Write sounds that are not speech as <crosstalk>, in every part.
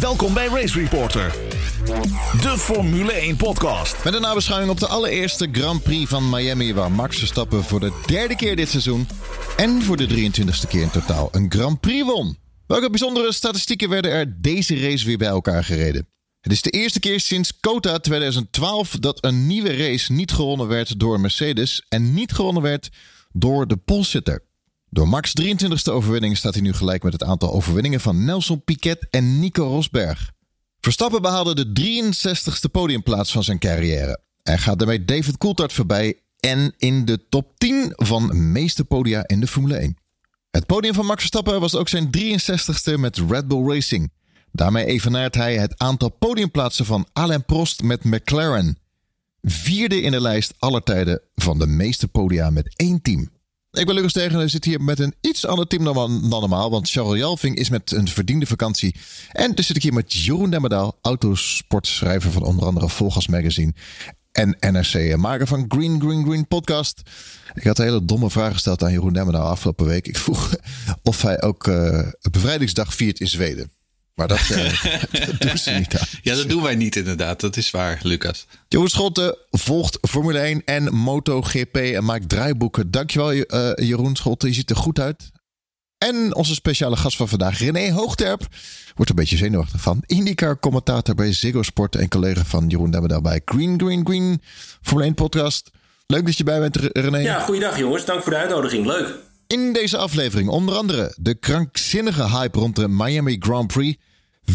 Welkom bij Race Reporter, de Formule 1 podcast. Met een nabeschouwing op de allereerste Grand Prix van Miami, waar Max Verstappen voor de derde keer dit seizoen en voor de 23ste keer in totaal een Grand Prix won. Welke bijzondere statistieken werden er deze race weer bij elkaar gereden? Het is de eerste keer sinds COTA 2012 dat een nieuwe race niet gewonnen werd door Mercedes en niet gewonnen werd door de polsitter. Door Max' 23e overwinning staat hij nu gelijk met het aantal overwinningen van Nelson Piquet en Nico Rosberg. Verstappen behaalde de 63ste podiumplaats van zijn carrière. Hij gaat daarmee David Coulthard voorbij en in de top 10 van meeste podia in de Formule 1. Het podium van Max Verstappen was ook zijn 63ste met Red Bull Racing. Daarmee evenaart hij het aantal podiumplaatsen van Alain Prost met McLaren. Vierde in de lijst aller tijden van de meeste podia met één team. Ik ben Lucas Tegen en zit hier met een iets ander team dan, normaal. Want Charles Jalving is met een verdiende vakantie. En dus zit ik hier met Jeroen Demmerdaal, autosportschrijver van onder andere Volgas Magazine. En NRC maker van Green Green Green podcast. Ik had een hele domme vraag gesteld aan Jeroen Demmerdaal afgelopen week. Ik vroeg <laughs> of hij ook uh, bevrijdingsdag viert in Zweden. Maar dat, uh, <laughs> dat doen ze niet aan. Ja, dat doen wij niet inderdaad. Dat is waar, Lucas. Jeroen Scholte volgt Formule 1 en MotoGP en maakt draaiboeken. Dankjewel uh, Jeroen Scholte, je ziet er goed uit. En onze speciale gast van vandaag, René Hoogterp. Wordt een beetje zenuwachtig van. IndyCar-commentator bij Ziggo Sport en collega van Jeroen Demmerdal bij Green Green Green Formule 1 podcast. Leuk dat je bij bent, René. Ja, goeiedag jongens. Dank voor de uitnodiging. Leuk. In deze aflevering onder andere de krankzinnige hype rond de Miami Grand Prix.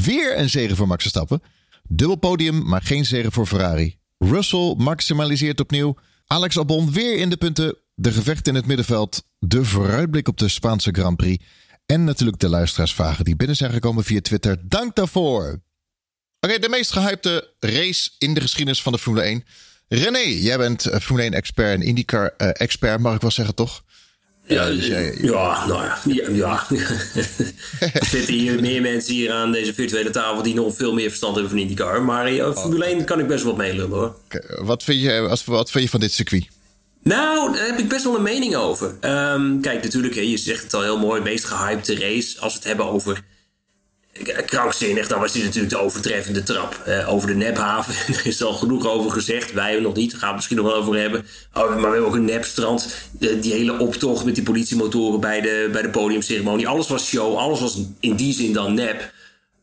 Weer een zegen voor Max Verstappen. Dubbel podium, maar geen zegen voor Ferrari. Russell maximaliseert opnieuw. Alex Albon weer in de punten. De gevecht in het middenveld. De vooruitblik op de Spaanse Grand Prix. En natuurlijk de luisteraarsvragen die binnen zijn gekomen via Twitter. Dank daarvoor. Oké, de meest gehypte race in de geschiedenis van de Formule 1. René, jij bent Formule 1-expert en IndyCar-expert, mag ik wel zeggen, toch? Ja, ja, nou ja. ja, ja. <laughs> er zitten hier meer mensen hier aan deze virtuele tafel die nog veel meer verstand hebben van IndyCar. Maar uh, Formule 1 kan ik best wel meelullen hoor. Wat, vind je, als, wat vind je van dit circuit? Nou, daar heb ik best wel een mening over. Um, kijk, natuurlijk, je zegt het al heel mooi, meest gehypte race. Als we het hebben over krankzinnig, dan was dit natuurlijk de overtreffende trap. Over de nephaven, <laughs> er is al genoeg over gezegd. Wij nog niet, daar gaan we misschien nog wel over hebben. Oh, maar we hebben ook een nepstrand. Die hele optocht met die politiemotoren bij de, bij de podiumceremonie. Alles was show, alles was in die zin dan nep.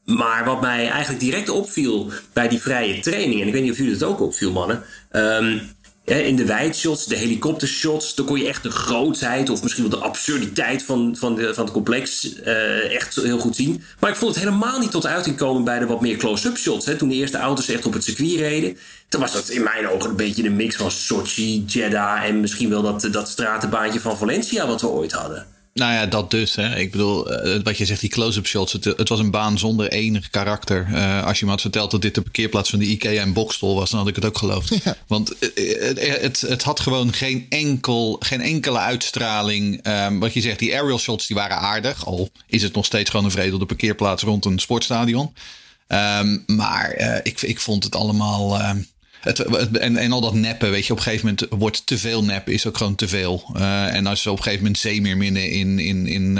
Maar wat mij eigenlijk direct opviel bij die vrije training... en ik weet niet of jullie het ook opviel, mannen... Um, in de wijdshots, de helikoptershots, dan kon je echt de grootheid of misschien wel de absurditeit van, van, de, van het complex uh, echt heel goed zien. Maar ik vond het helemaal niet tot uiting komen bij de wat meer close-up shots. Hè. Toen de eerste auto's echt op het circuit reden, toen was dat in mijn ogen een beetje een mix van Sochi, Jeddah en misschien wel dat, dat stratenbaantje van Valencia wat we ooit hadden. Nou ja, dat dus. Hè. Ik bedoel, uh, wat je zegt, die close-up shots. Het, het, was een baan zonder enig karakter. Uh, als je me had verteld dat dit de parkeerplaats van de IKEA en Bokstel was, dan had ik het ook geloofd. <laughs> Ja. Want uh, het, het, had gewoon geen, enkel, geen enkele uitstraling. Um, wat je zegt, die aerial shots die waren aardig. Al is het nog steeds gewoon een vredelde parkeerplaats rond een sportstadion. Um, maar ik, ik vond het allemaal het, en, en al dat neppen, weet je, op een gegeven moment wordt te veel nep, is ook gewoon te veel. Uh, en als ze op een gegeven moment zeemeerminnen in, in, in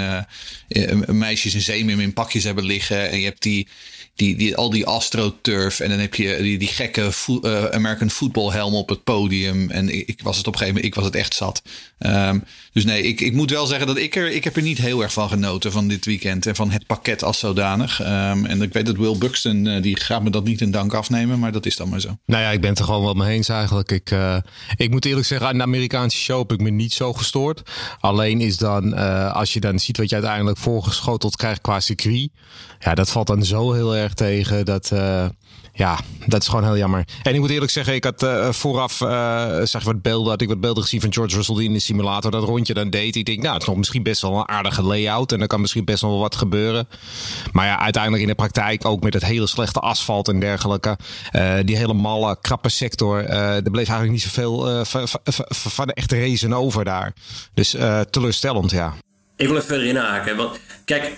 uh, meisjes in zeemeermin in pakjes hebben liggen. En je hebt die, die, die, al die astroturf. En dan heb je die, die gekke vo uh, American football helm op het podium. En ik, ik, was het op een gegeven moment, ik was het echt zat. Um, dus nee, ik, ik moet wel zeggen dat ik er, ik heb er niet heel erg van genoten van dit weekend. En van het pakket als zodanig. Um, en ik weet dat Will Buxton, uh, die gaat me dat niet in dank afnemen. Maar dat is dan maar zo. Nou ja, ik ben er gewoon wel mee eens eigenlijk. Ik, uh, ik moet eerlijk zeggen, aan de Amerikaanse show heb ik me niet zo gestoord. Alleen is dan, als je dan ziet wat je uiteindelijk voorgeschoteld krijgt qua circuit. Ja, dat valt dan zo heel erg tegen. Dat, uh, ja, dat is gewoon heel jammer. En ik moet eerlijk zeggen, ik had uh, vooraf uh, zeg wat beelden, had ik wat beelden gezien van George Russell die in de simulator dat rondje dan deed. Ik denk, nou, het is nog misschien best wel een aardige layout en er kan misschien best wel wat gebeuren. Maar ja, uiteindelijk in de praktijk ook met het hele slechte asfalt en dergelijke, die hele malle, krappe sector, er bleef eigenlijk niet zoveel van de echte racen over daar. Dus teleurstellend, ja. Ik wil even verder inhaken, want kijk,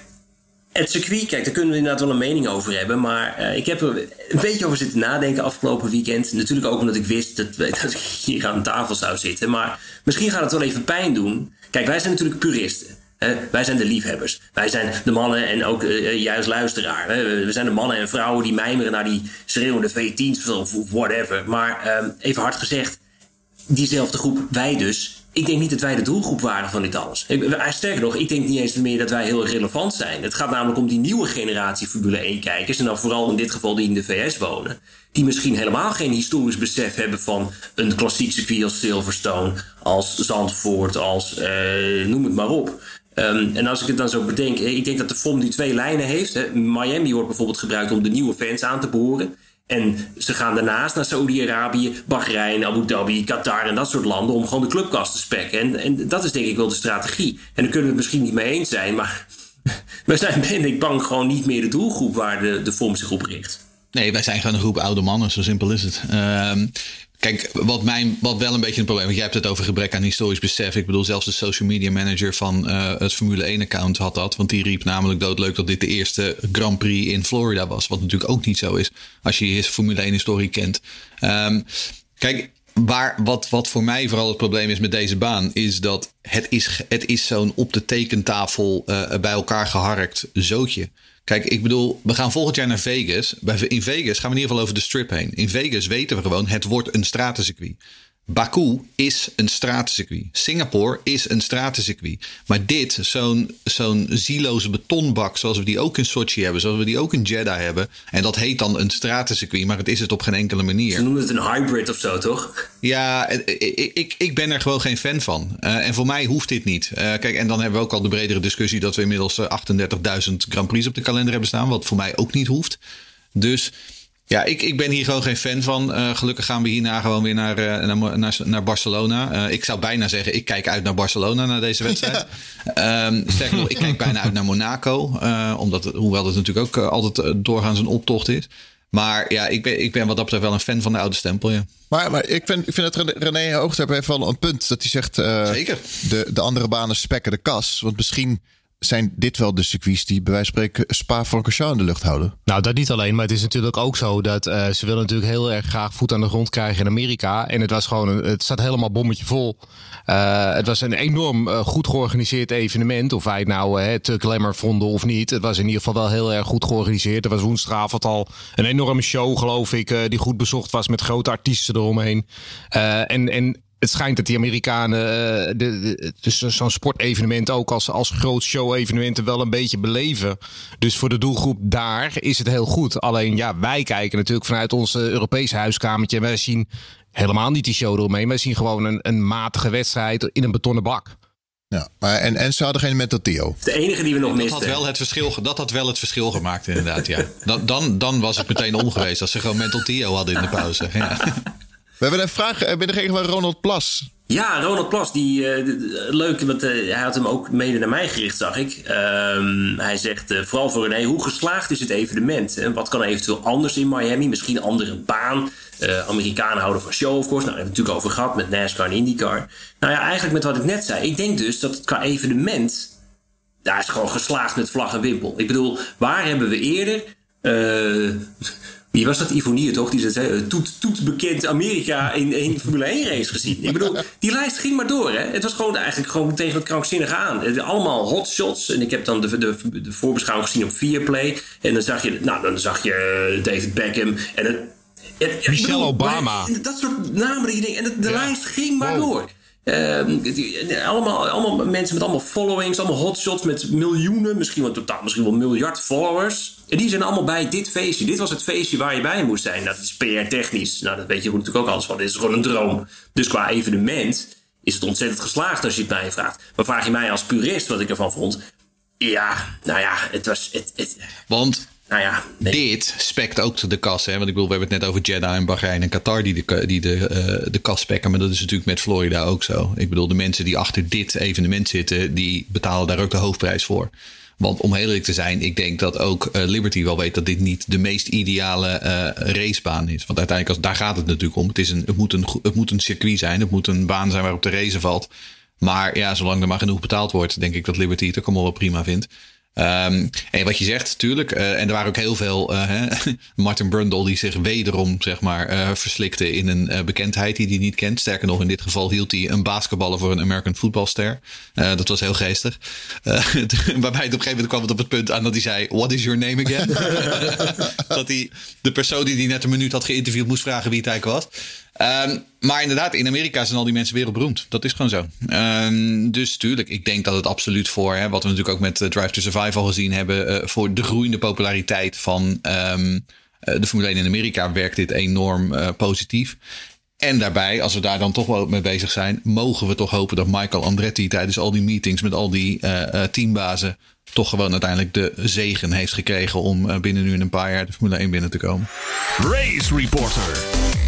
het circuit, kijk, daar kunnen we inderdaad wel een mening over hebben. Maar uh, ik heb er een beetje over zitten nadenken afgelopen weekend. Natuurlijk ook omdat ik wist dat, <laughs> dat ik hier aan tafel zou zitten. Maar misschien gaat het wel even pijn doen. Kijk, wij zijn natuurlijk puristen. wij zijn de liefhebbers. Wij zijn de mannen en ook juist luisteraar. we zijn de mannen en vrouwen die mijmeren naar die schreeuwende V10's of, of whatever. Maar ehm, even hard gezegd, diezelfde groep, wij dus, ik denk niet dat wij de doelgroep waren van dit alles. Sterker nog, ik denk niet eens meer dat wij heel relevant zijn. Het gaat namelijk om die nieuwe generatie Formule 1-kijkers. En dan vooral in dit geval die in de VS wonen. Die misschien helemaal geen historisch besef hebben van een klassiek circuit als Silverstone, als Zandvoort, als uh, noem het maar op. Um, en als ik het dan zo bedenk, ik denk dat de FOM die twee lijnen heeft. Hè. Miami wordt bijvoorbeeld gebruikt om de nieuwe fans aan te boren. En ze gaan daarnaast naar Saudi-Arabië, Bahrein, Abu Dhabi, Qatar en dat soort landen om gewoon de clubkast te spekken. En, en dat is denk ik wel de strategie. En daar kunnen we het misschien niet mee eens zijn, maar <laughs> we zijn, ben ik bang, gewoon niet meer de doelgroep waar de, de FOM zich op richt. Nee, wij zijn gewoon een groep oude mannen, zo simpel is het. Uh, Kijk, wat, mijn, wat wel een beetje een probleem is. Jij hebt het over gebrek aan historisch besef. Ik bedoel, zelfs de social media manager van uh, het Formule 1-account had dat. Want die riep namelijk doodleuk dat dit de eerste Grand Prix in Florida was. Wat natuurlijk ook niet zo is als je je Formule 1-historie kent. Um, kijk, waar, wat, wat voor mij vooral het probleem is met deze baan, is dat het is, het is zo'n op de tekentafel uh, bij elkaar geharkt zootje. Kijk, ik bedoel, we gaan volgend jaar naar Vegas. In Vegas gaan we in ieder geval over de strip heen. In Vegas weten we gewoon, het wordt een stratencircuit. Baku is een stratencircuit. Singapore is een stratencircuit. Maar dit, zo'n zo'n zieloze betonbak zoals we die ook in Sochi hebben, zoals we die ook in Jeddah hebben. En dat heet dan een stratencircuit, maar het is het op geen enkele manier. Ze noemen het een hybrid of zo, toch? Ja, ik, ik, ik ben er gewoon geen fan van. Uh, en voor mij hoeft dit niet. Uh, kijk, en dan hebben we ook al de bredere discussie dat we inmiddels 38.000 Grand Prix op de kalender hebben staan, wat voor mij ook niet hoeft. Dus ja, ik, ik ben hier gewoon geen fan van. Uh, gelukkig gaan we hierna gewoon weer naar, uh, naar, naar, naar, Barcelona. Uh, ik zou bijna zeggen, ik kijk uit naar Barcelona na deze wedstrijd. <laughs> um, sterker nog, ik kijk bijna uit naar Monaco. omdat, hoewel het natuurlijk ook altijd doorgaans een optocht is. Maar ja, ik ben, ik ben wat dat betreft wel een fan van de oude stempel, ja. Maar, maar ik, vind, ik vind dat René Hoogterp heeft wel een punt. Dat hij zegt, Zeker. De, de andere banen spekken de kas. Want misschien zijn dit wel de circuits die bij wijze van spreken Spa-Francorchamps in de lucht houden? Nou, dat niet alleen, maar het is natuurlijk ook zo dat uh, ze willen natuurlijk heel erg graag voet aan de grond krijgen in Amerika. En het was gewoon, het staat helemaal bommetje vol. Uh, het was een enorm uh, goed georganiseerd evenement. Of wij het nou het glamour vonden of niet. Het was in ieder geval wel heel erg goed georganiseerd. Er was woensdagavond al een enorme show, geloof ik, die goed bezocht was met grote artiesten eromheen. en, en het schijnt dat die Amerikanen uh, de, dus zo'n sportevenement ook als, als groot show-evenementen wel een beetje beleven. Dus voor de doelgroep daar is het heel goed. Alleen ja, wij kijken natuurlijk vanuit ons Europese huiskamertje en wij zien helemaal niet die show eromheen. Wij zien gewoon een, een matige wedstrijd in een betonnen bak. Ja, maar en, en ze hadden geen Mental Theo. De enige die we nog misten. Dat had wel het verschil, dat had wel het verschil gemaakt, inderdaad. Ja. Dan, dan, dan was het meteen om geweest als ze gewoon Mental Theo hadden in de pauze. Ja. We hebben een vraag eh, binnengekregen van Ronald Plas. Ja, Ronald Plas, die, uh, leuk, want uh, hij had hem ook mede naar mij gericht, zag ik. Um, hij zegt, vooral voor René, hoe geslaagd is het evenement? En wat kan eventueel anders in Miami? Misschien een andere baan? Amerikanen houden van show, of course. Nou, daar hebben we het natuurlijk over gehad met NASCAR en IndyCar. Nou ja, eigenlijk met wat ik net zei. Ik denk dus dat het qua evenement... Daar is gewoon geslaagd met vlag en wimpel. Ik bedoel, waar hebben we eerder... Wie was dat? Ivonier toch? Die zei, eh, toet, toet bekend Amerika in Formule 1 race gezien. Ik bedoel, die lijst ging maar door. Hè? Het was gewoon eigenlijk gewoon tegen het krankzinnige aan. Allemaal hotshots. En ik heb dan de, de, de voorbeschouwing gezien op Viaplay. En dan zag je, nou, dan zag je eh, David Beckham. En het, Michelle Obama. Dat soort namen die je denkt. En de, de lijst ging maar door. Uh, allemaal, allemaal mensen met allemaal followings, allemaal hotshots met miljoenen, misschien wel totaal, misschien wel miljard followers. En die zijn allemaal bij dit feestje. Dit was het feestje waar je bij moest zijn. Dat is PR-technisch. Nou, dat weet je natuurlijk ook alles van. Dit is gewoon een droom. Dus qua evenement is het ontzettend geslaagd als je het mij vraagt. Maar vraag je mij als purist wat ik ervan vond. Ja, nou ja, het was. Het, het, Want nou ja, dit spekt ook de kas. Hè? Want ik bedoel, we hebben het net over Jeddah en Bahrein en Qatar die de, die de, uh, de kas spekken. Maar dat is natuurlijk met Florida ook zo. Ik bedoel, de mensen die achter dit evenement zitten, die betalen daar ook de hoofdprijs voor. Want om eerlijk te zijn, ik denk dat ook uh, Liberty wel weet dat dit niet de meest ideale uh, racebaan is. Want uiteindelijk, als, daar gaat het natuurlijk om. Het, is een, het, moet een, het moet een circuit zijn. Het moet een baan zijn waarop de race valt. Maar ja, zolang er maar genoeg betaald wordt, denk ik dat Liberty het ook allemaal wel prima vindt. Um, en wat je zegt, tuurlijk. Uh, en er waren ook heel veel. Uh, <laughs> Martin Brundle die zich wederom zeg maar, uh, verslikte in een bekendheid die hij niet kent. Sterker nog, in dit geval hield hij een basketballer voor een American voetbalster. dat was heel geestig. <laughs> waarbij het op een gegeven moment kwam het op het punt aan dat hij zei: What is your name again? <laughs> dat hij de persoon die hij net een minuut had geïnterviewd moest vragen wie het eigenlijk was. Um, maar inderdaad, in Amerika zijn al die mensen wereldberoemd. Dat is gewoon zo. Um, dus tuurlijk, ik denk dat het absoluut voor, hè, wat we natuurlijk ook met uh, Drive to Survive al gezien hebben, uh, voor de groeiende populariteit van um, uh, de Formule 1 in Amerika werkt dit enorm positief. En daarbij, als we daar dan toch wel mee bezig zijn, mogen we toch hopen dat Michael Andretti tijdens al die meetings met al die teambazen toch gewoon uiteindelijk de zegen heeft gekregen om binnen nu een paar jaar de Formule 1 binnen te komen. Race Reporter.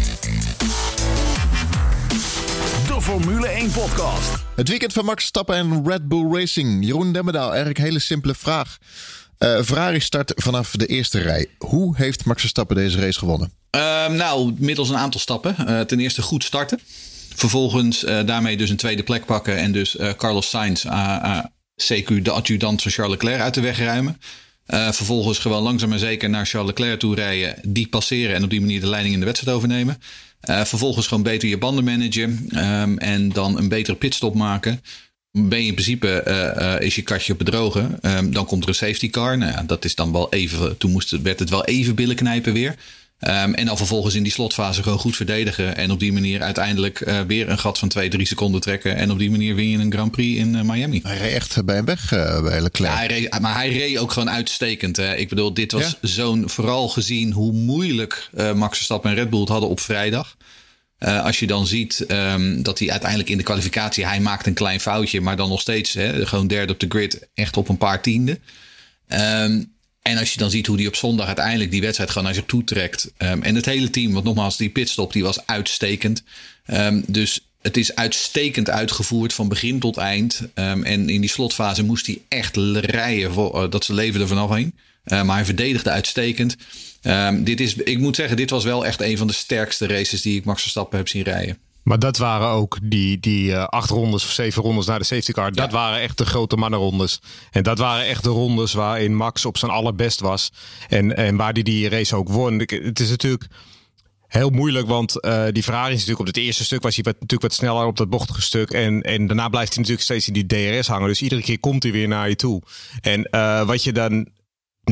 Formule 1 podcast. Het weekend van Max Stappen en Red Bull Racing. Jeroen Demmedaal, eigenlijk een hele simpele vraag. Uh, Ferrari start vanaf de eerste rij. Hoe heeft Max Verstappen deze race gewonnen? Uh, nou, middels een aantal stappen. Uh, ten eerste goed starten. Vervolgens uh, daarmee dus een tweede plek pakken. En dus Carlos Sainz, CQ, de adjudant van Charles Leclerc, uit de weg ruimen. vervolgens gewoon langzaam maar zeker naar Charles Leclerc toe rijden. Die passeren en op die manier de leiding in de wedstrijd overnemen. Uh, vervolgens gewoon beter je banden managen. Um, en dan een betere pitstop maken. Ben je in principe, uh, uh, is je kastje op bedrogen. Um, dan komt er een safety car. Nou ja, dat is dan wel even, toen moest werd het wel even billen knijpen weer. Um, en dan vervolgens in die slotfase gewoon goed verdedigen. En op die manier uiteindelijk uh, weer een gat van 2, 3 seconden trekken. En op die manier win je een Grand Prix in uh, Miami. Hij reed echt bij hem weg uh, bij Leclerc. Ja, hij reed, maar hij reed ook gewoon uitstekend. Hè. Ik bedoel, dit was ja? zo'n, vooral gezien hoe moeilijk Max Verstappen en Red Bull het hadden op vrijdag. Uh, als je dan ziet um, dat hij uiteindelijk in de kwalificatie, hij maakt een klein foutje, maar dan nog steeds hè, gewoon derde op de grid, echt op een paar tienden. Um, en als je dan ziet hoe hij op zondag uiteindelijk die wedstrijd gewoon naar zich toe trekt. Um, en het hele team, want nogmaals, die pitstop die was uitstekend. dus het is uitstekend uitgevoerd van begin tot eind. en in die slotfase moest hij echt rijden voor, uh, dat ze leven er vanaf heen. Maar hij verdedigde uitstekend. Dit is, ik moet zeggen, dit was wel echt een van de sterkste races die ik Max Verstappen heb zien rijden. Maar dat waren ook die, die uh, acht rondes of zeven rondes naar de safety car. Dat waren echt de grote mannenrondes. En dat waren echt de rondes waarin Max op zijn allerbest was. En, en waar hij die, die race ook won. Het is natuurlijk heel moeilijk, want uh, die Ferrari is natuurlijk op het eerste stuk was hij wat, natuurlijk wat sneller op dat bochtige stuk. En, en daarna blijft hij natuurlijk steeds in die DRS hangen. Dus iedere keer komt hij weer naar je toe. En uh, wat je dan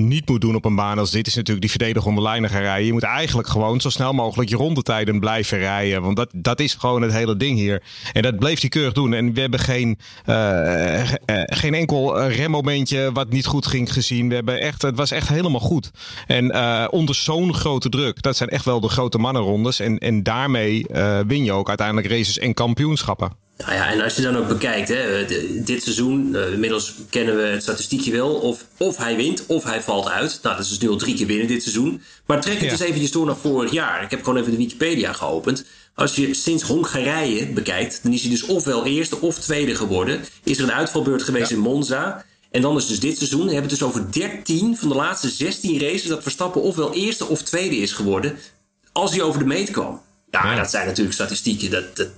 niet moet doen op een baan als dit is natuurlijk die verdedigen om de lijnen gaan rijden. Je moet eigenlijk gewoon zo snel mogelijk je rondetijden blijven rijden. Want dat, dat is gewoon het hele ding hier. En dat bleef hij keurig doen. En we hebben geen, uh, geen enkel remmomentje wat niet goed ging gezien. We hebben echt, het was echt helemaal goed. En onder zo'n grote druk, dat zijn echt wel de grote mannenrondes. En, en daarmee win je ook uiteindelijk races en kampioenschappen. Nou ja, en als je dan ook bekijkt, hè, dit seizoen, uh, inmiddels kennen we het statistiekje wel, of, of hij wint of hij valt uit. Nou, dat is dus nu al drie keer binnen dit seizoen. Maar trek het ja. eens eventjes door naar vorig jaar. Ik heb gewoon even de Wikipedia geopend. Als je sinds Hongarije bekijkt, dan is hij dus ofwel eerste of tweede geworden. Is er een uitvalbeurt geweest ja. in Monza. En dan is dus dit seizoen, hebben we het dus over 13 van de laatste 16 races dat Verstappen ofwel eerste of tweede is geworden. Als hij over de meet kwam. Ja, ja. dat zijn natuurlijk statistieken. Dat, dat,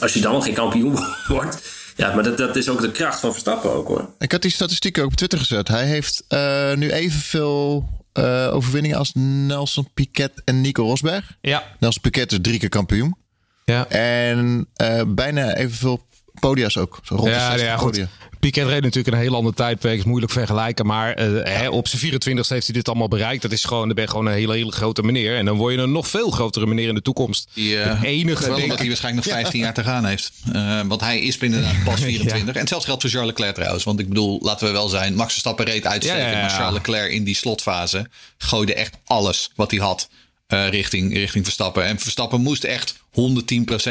als je dan geen kampioen <laughs> wordt. Ja, maar dat, dat is ook de kracht van Verstappen ook hoor. Ik had die statistieken ook op Twitter gezet. Hij heeft uh, nu evenveel uh, overwinningen als Nelson Piquet en Nico Rosberg. Ja. Nelson Piquet is drie keer kampioen. Ja. En uh, bijna evenveel podia's ook. Zo rond ja, de ja, goed. podia. Piquet reed natuurlijk een heel ander tijdperk, is moeilijk vergelijken. Maar uh, hè, op zijn 24 heeft hij dit allemaal bereikt. Dat is gewoon, dan ben je gewoon een hele, hele grote meneer. En dan word je een nog veel grotere meneer in de toekomst. Die, uh, de enige, wel omdat hij waarschijnlijk nog 15 ja. jaar te gaan heeft. Uh, want hij is inderdaad <laughs> pas 24. ja. En zelfs geldt voor Charles Leclerc trouwens. Want ik bedoel, laten we wel zijn, Max Verstappen reed uitstekend. Maar Charles Leclerc in die slotfase gooide echt alles wat hij had. Uh, richting, richting Verstappen. En Verstappen moest echt 110%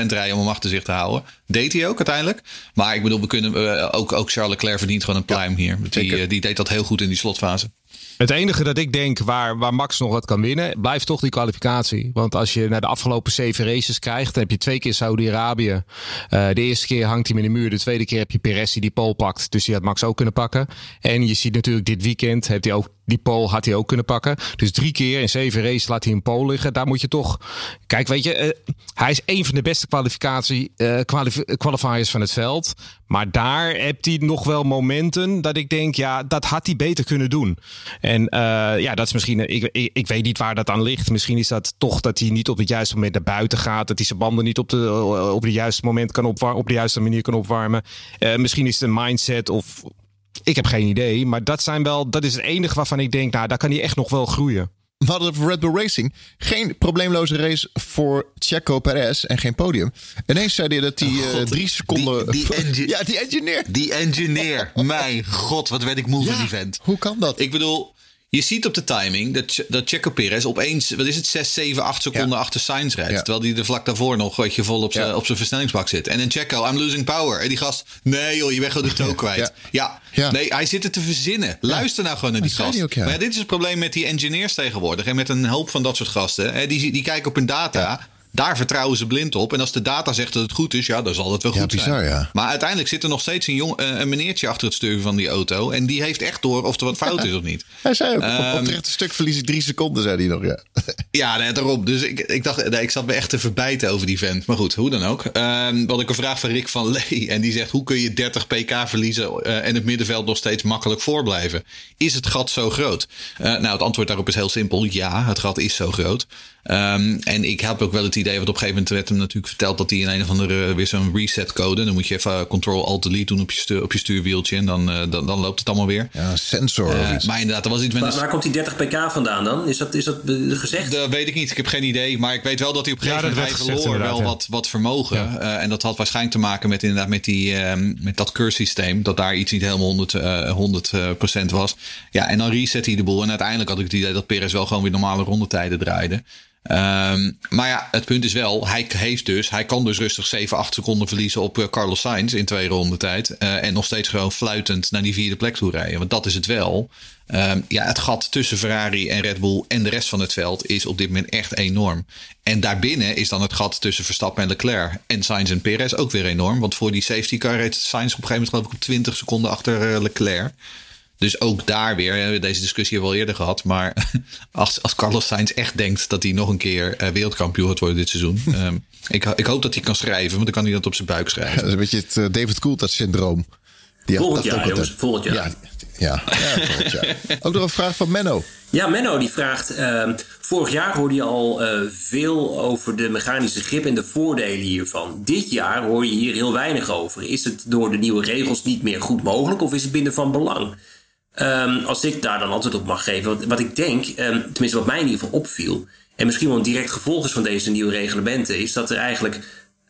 rijden om hem achter zich te houden. Deed hij ook uiteindelijk. Maar ik bedoel, we kunnen, uh, ook, ook Charles Leclerc verdient gewoon een prime ja, hier. Die, uh, die deed dat heel goed in die slotfase. Het enige dat ik denk waar, waar Max nog wat kan winnen, blijft toch die kwalificatie. Want als je naar de afgelopen zeven races krijgt, dan heb je twee keer Saudi-Arabië. Uh, de eerste keer hangt hij met de muur, de tweede keer heb je Perez die die pole pakt. Dus die had Max ook kunnen pakken. En je ziet natuurlijk dit weekend, heeft hij ook Die pole had hij ook kunnen pakken. Dus drie keer in zeven races laat hij een pole liggen. Daar moet je toch. Kijk, weet je, uh, hij is een van de beste kwalificatie, uh, qualifiers van het veld. Maar daar hebt hij nog wel momenten dat ik denk, ja, dat had hij beter kunnen doen. En uh, ja, dat is misschien. Ik, ik, weet niet waar dat aan ligt. Misschien is dat toch dat hij niet op het juiste moment naar buiten gaat. Dat hij zijn banden niet op, de, op het juiste moment kan opwarmen. Op de juiste manier kan opwarmen. misschien is het een mindset of ik heb geen idee, maar dat zijn wel, dat is het enige waarvan ik denk, nou, daar kan hij echt nog wel groeien. We hadden het voor Red Bull Racing. Geen probleemloze race voor Checo Perez en geen podium. Ineens zei hij dat hij uh, drie seconden... Die, die <laughs> ja, die engineer. Die engineer. <laughs> Mijn god, wat werd ik moe ja, van die vent. Hoe kan dat? Ik bedoel, je ziet op de timing dat, dat Checo Perez opeens, wat is het, 6, 7, 8 seconden ja. achter Sainz rijdt. Ja. Terwijl hij er vlak daarvoor nog weet je, vol op zijn ja. versnellingsbak zit. En dan Checo, I'm losing power. En die gast, nee joh, je bent gewoon de toon <laughs> kwijt. Ja. nee, hij zit er te verzinnen. Luister nou gewoon naar die gast. Ook, maar dit is het probleem met die engineers tegenwoordig. En met een hulp van dat soort gasten. Hè, die, die kijken op hun data. Daar vertrouwen ze blind op. En als de data zegt dat het goed is, ja, dan zal het wel goed bizar, zijn. Ja. Maar uiteindelijk zit er nog steeds een, jong, een meneertje achter het stuur van die auto. En die heeft echt door of er wat fout is of niet. <laughs> Hij zei ook, um, op, op het stuk verlies ik drie seconden, zei hij nog. Ja, <laughs> ja nee, daarom. Dus ik, ik dacht, nee, ik zat me echt te verbijten over die vent. Maar goed, hoe dan ook. Um, wat ik een vraag van Rick van Lee. En die zegt, hoe kun je 30 pk verliezen uh, en het middenveld nog steeds makkelijk voorblijven? Is het gat zo groot? Uh, nou, het antwoord daarop is heel simpel. Ja, het gat is zo groot. Um, en ik heb ook wel het idee, want op een gegeven moment werd hem natuurlijk verteld dat hij in een of andere weer zo'n reset code. Dan moet je even Control Alt Delete doen op je, stuur, op je stuurwieltje en dan, uh, dan, dan, loopt het allemaal weer. Ja, sensor. Uh, maar inderdaad, er was iets met. Waar, waar komt die 30 pk vandaan dan? Is dat, is dat gezegd? Dat weet ik niet. Ik heb geen idee. Maar ik weet wel dat hij op een gegeven moment ja, verloor wel ja. wat, wat vermogen. Ja. Uh, en dat had waarschijnlijk te maken met inderdaad met, die, um, met dat cursysteem. Dat daar iets niet helemaal 100, uh, 100% was. Ja, en dan reset hij de boel. En uiteindelijk had ik het idee dat Perez wel gewoon weer normale rondetijden draaide. Um, maar ja, het punt is wel, hij heeft dus, hij kan dus rustig 7, 8 seconden verliezen op uh, Carlos Sainz in twee ronden tijd. Uh, en nog steeds gewoon fluitend naar die vierde plek toe rijden. Want dat is het wel. Um, ja, het gat tussen Ferrari en Red Bull en de rest van het veld is op dit moment echt enorm. En daarbinnen is dan het gat tussen Verstappen en Leclerc en Sainz en Perez ook weer enorm. Want voor die safety car reed Sainz op een gegeven moment geloof ik op 20 seconden achter uh, Leclerc. Dus ook daar weer, deze discussie hebben we al eerder gehad. Maar <laughs> als, als Carlos Sainz echt denkt dat hij nog een keer uh, wereldkampioen gaat worden dit seizoen. um, <laughs> ik, ik, hoop dat hij kan schrijven, want dan kan hij dat op zijn buik schrijven. Ja, <laughs> dat is een beetje het uh, David Coulthard syndroom. Die volgend jaar, jongens, volgend jaar. Ja, ja, ja volgend jaar. Ook nog een vraag van Menno. Ja, Menno die vraagt... Uh, vorig jaar hoorde je al uh, veel over de mechanische grip en de voordelen hiervan. Dit jaar hoor je hier heel weinig over. Is het door de nieuwe regels niet meer goed mogelijk of is het binnen van belang? Um, als ik daar dan antwoord op mag geven. Wat, ik denk, um, tenminste wat mij in ieder geval opviel. En misschien wel een direct gevolg is van deze nieuwe reglementen. Is dat er eigenlijk,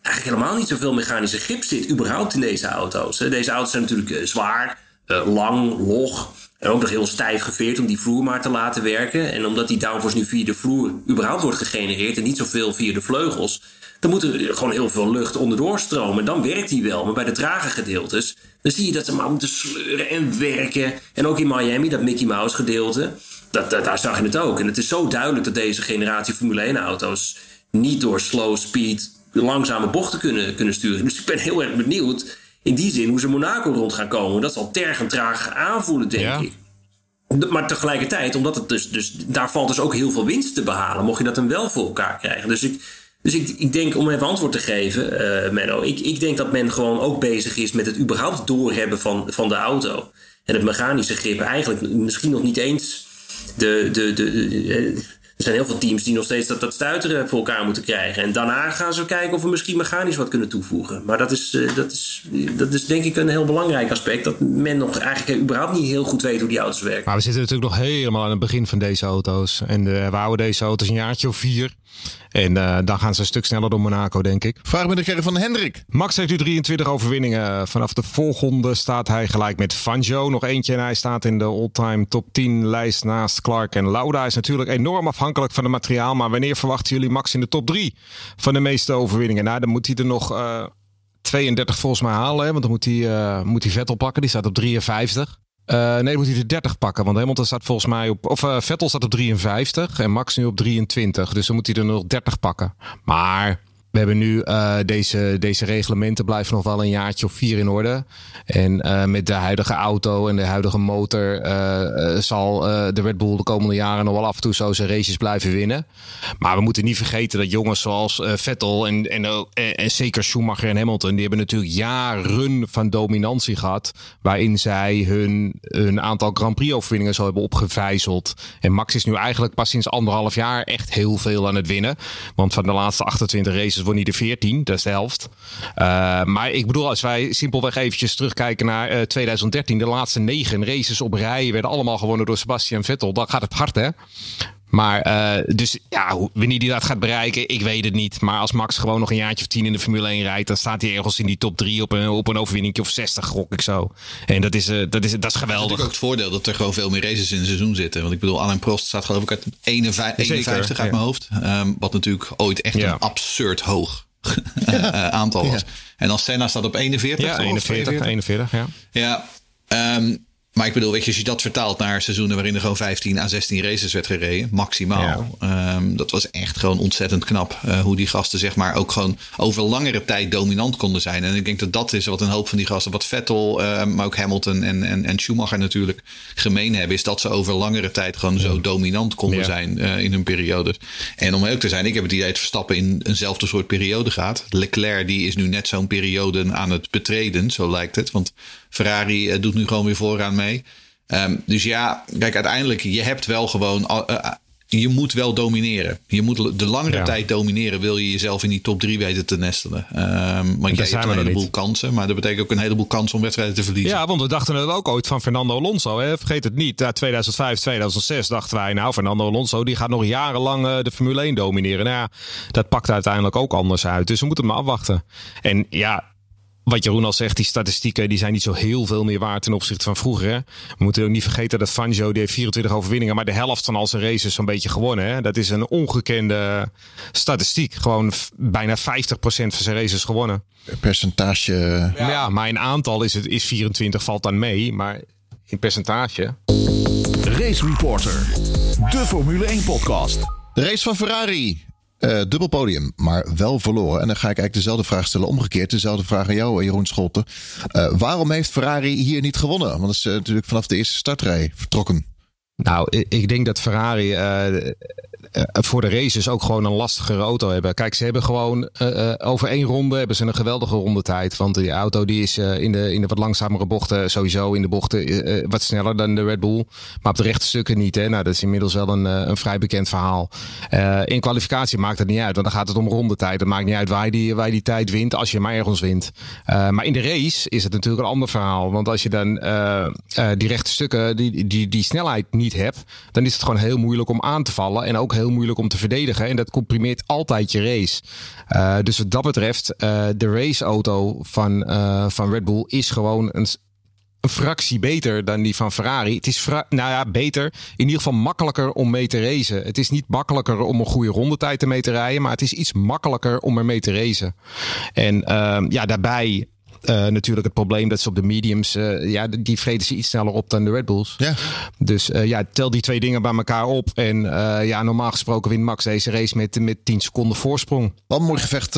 eigenlijk helemaal niet zoveel mechanische grip zit. überhaupt in deze auto's. Deze auto's zijn natuurlijk uh, zwaar, uh, lang, log. En ook nog heel stijf geveerd om die vloer maar te laten werken. En omdat die downforce nu via de vloer überhaupt wordt gegenereerd. en niet zoveel via de vleugels. Dan moet er gewoon heel veel lucht onderdoor stromen. Dan werkt die wel. Maar bij de trage gedeeltes dan zie je dat ze maar moeten sleuren en werken. En ook in Miami, dat Mickey Mouse gedeelte, dat, dat, daar zag je het ook. En het is zo duidelijk dat deze generatie Formule 1 auto's niet door slow speed langzame bochten kunnen, kunnen sturen. Dus ik ben heel erg benieuwd in die zin hoe ze Monaco rond gaan komen. Dat zal tergend traag aanvoelen, denk ja. ik. Maar tegelijkertijd, omdat het dus, dus, daar valt dus ook heel veel winst te behalen, mocht je dat dan wel voor elkaar krijgen. Dus ik, dus ik, ik denk, om even antwoord te geven, uh, Menno, ik, ik denk dat men gewoon ook bezig is met het überhaupt doorhebben van, van de auto. En het mechanische grip eigenlijk misschien nog niet eens de, de, de, de er zijn heel veel teams die nog steeds dat, dat stuiteren voor elkaar moeten krijgen. En daarna gaan ze kijken of we misschien mechanisch wat kunnen toevoegen. Maar dat is, uh, dat is, dat is denk ik een heel belangrijk aspect. Dat men nog eigenlijk überhaupt niet heel goed weet hoe die auto's werken. Maar we zitten natuurlijk nog helemaal aan het begin van deze auto's. En we houden deze auto's een jaartje of vier. En uh, dan gaan ze een stuk sneller door Monaco, denk ik. Vraag met de van Hendrik. Max heeft nu 23 overwinningen. Vanaf de volgende staat hij gelijk met Fanjo. Nog eentje en hij staat in de all-time top 10 lijst naast Clark en Lauda. Is natuurlijk enorm afhankelijk van het materiaal. Maar wanneer verwachten jullie Max in de top 3 van de meeste overwinningen? Nou, dan moet hij er nog uh, 32 volgens mij halen. Hè? Want dan moet hij, uh, moet hij Vettel pakken. Die staat op 53. Uh, nee, moet hij de 30 pakken. Want Hamilton staat volgens mij op. Of uh, Vettel staat op 53 en Max nu op 23. Dus dan moet hij er nog 30 pakken. Maar we hebben nu uh, deze, deze reglementen blijven nog wel een jaartje of vier in orde. En uh, met de huidige auto en de huidige motor uh, zal de Red Bull de komende jaren nog wel af en toe zo zijn races blijven winnen. Maar we moeten niet vergeten dat jongens zoals Vettel en, en, en, zeker Schumacher en Hamilton, die hebben natuurlijk jaren van dominantie gehad. Waarin zij hun, hun aantal Grand Prix overwinningen zo hebben opgevijzeld. En Max is nu eigenlijk pas sinds anderhalf jaar echt heel veel aan het winnen. Want van de laatste 28 races voor niet de 14, dat is de helft. Uh, maar ik bedoel, als wij simpelweg eventjes terugkijken naar uh, 2013, de laatste negen races op rij werden allemaal gewonnen door Sebastian Vettel. Dan gaat het hard, hè? Maar uh, dus ja, wanneer hij dat gaat bereiken, ik weet het niet. Maar als Max gewoon nog een jaartje of tien in de Formule 1 rijdt, dan staat hij ergens in die top 3 op een, op een overwinning of 60, gok ik zo. En dat is, uh, dat is, dat is geweldig. Dat is ook het voordeel dat er gewoon veel meer races in het seizoen zitten. Want ik bedoel, Alain Prost staat geloof ik uit 51, 51 uit mijn hoofd. Um, wat natuurlijk ooit echt ja. een absurd hoog <laughs> uh, aantal was. Ja. En als Senna staat op 41. Ja, 41, 41, ja. Ja, um, maar ik bedoel, weet je, als je dat vertaalt naar seizoenen waarin er gewoon 15 à 16 races werd gereden, maximaal. Ja. Um, dat was echt gewoon ontzettend knap. Uh, hoe die gasten, zeg maar, ook gewoon over langere tijd dominant konden zijn. En ik denk dat dat is wat een hoop van die gasten, wat Vettel, uh, maar ook Hamilton en, en, en Schumacher natuurlijk gemeen hebben, is dat ze over langere tijd gewoon ja. zo dominant konden ja. zijn uh, in hun periodes. En om ook te zijn, ik heb het idee dat Verstappen in eenzelfde soort periode gaat. Leclerc, die is nu net zo'n periode aan het betreden, zo lijkt het. Want Ferrari uh, doet nu gewoon weer vooraan mee. Um, dus ja, kijk, uiteindelijk, je hebt wel gewoon. Uh, je moet wel domineren. Je moet de langere ja. tijd domineren. Wil je jezelf in die top 3 weten te nestelen. Um, want jij hebt een heleboel niet. kansen. Maar dat betekent ook een heleboel kansen om wedstrijden te verliezen. Ja, want we dachten het ook ooit van Fernando Alonso. Hè? Vergeet het niet. Ja, 2005, 2006 dachten wij. Nou, Fernando Alonso die gaat nog jarenlang uh, de Formule 1 domineren. Nou ja, dat pakt uiteindelijk ook anders uit. Dus we moeten maar afwachten. En ja, wat Jeroen al zegt, die statistieken die zijn niet zo heel veel meer waard ten opzichte van vroeger. Hè? We moeten ook niet vergeten dat Fangio die heeft 24 overwinningen, maar de helft van al zijn races zo'n beetje gewonnen. Hè? Dat is een ongekende statistiek. Gewoon bijna 50% van zijn races gewonnen. Percentage. Ja. ja, maar in aantal is het is 24 valt dan mee, maar in percentage. Race Reporter, de Formule 1 podcast. De race van Ferrari. Uh, dubbel podium, maar wel verloren. En dan ga ik eigenlijk dezelfde vraag stellen, omgekeerd. Dezelfde vraag aan jou, Jeroen Scholten. Uh, waarom heeft Ferrari hier niet gewonnen? Want dat is natuurlijk vanaf de eerste startrij vertrokken. Nou, ik denk dat Ferrari uh, voor de races ook gewoon een lastigere auto hebben. Kijk, ze hebben gewoon uh, over één ronde hebben ze een geweldige rondetijd. Want die auto die is in, de, in de wat langzamere bochten sowieso in de bochten wat sneller dan de Red Bull. Maar op de rechte stukken niet. Hè? Nou, dat is inmiddels wel een, een vrij bekend verhaal. in kwalificatie maakt het niet uit, want dan gaat het om rondetijd. Het maakt niet uit waar je die, waar die tijd wint, als je maar ergens wint. maar in de race is het natuurlijk een ander verhaal. Want als je dan die rechte stukken, die, die, die snelheid niet hebt, dan is het gewoon heel moeilijk om aan te vallen en ook heel moeilijk om te verdedigen. En dat comprimeert altijd je race. Uh, dus wat dat betreft, uh, de raceauto van, uh, van Red Bull is gewoon een, een fractie beter dan die van Ferrari. Het is nou ja, beter. In ieder geval makkelijker om mee te racen. Het is niet makkelijker om een goede rondetijd te mee te rijden, maar het is iets makkelijker om ermee te racen. En ja, daarbij uh, natuurlijk het probleem dat ze op de mediums, uh, ja, die vreten ze iets sneller op dan de Red Bulls. Ja. Dus uh, ja, tel die twee dingen bij elkaar op. En ja, normaal gesproken wint Max deze race met, met 10 seconden voorsprong. Wat een mooi gevecht.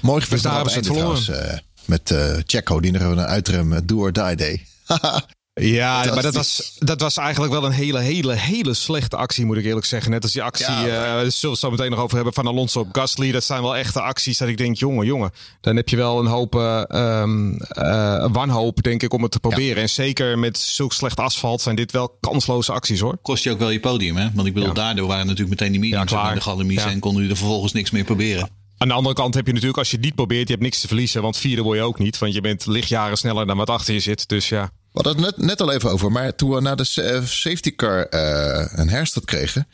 mooi gevecht. Dus daar hebben ze het verloren. met Checo, die nog een uitrem do or die day. <laughs> Ja, maar dat was, dat was eigenlijk wel een hele, hele, hele slechte actie, moet ik eerlijk zeggen. Net als die actie, ja, uh, zullen we het zo meteen nog over hebben, van Alonso op Gasly. Dat zijn wel echte acties dat ik denk, jongen, jongen. Dan heb je wel een hoop uh, uh, wanhoop, denk ik, om het te proberen. Ja. En zeker met zulk slecht asfalt zijn dit wel kansloze acties, hoor. Kost je ook wel je podium, hè? Want ik bedoel, ja. daardoor waren natuurlijk meteen die mediums ja, de galamies en konden jullie er vervolgens niks meer proberen. Aan de andere kant heb je natuurlijk, als je het niet probeert, je hebt niks te verliezen. Want vierde word je ook niet, want je bent lichtjaren sneller dan wat achter je zit. Dus ja. We hadden het net, net al even over. Maar toen we naar de safety car uh, een herstart kregen.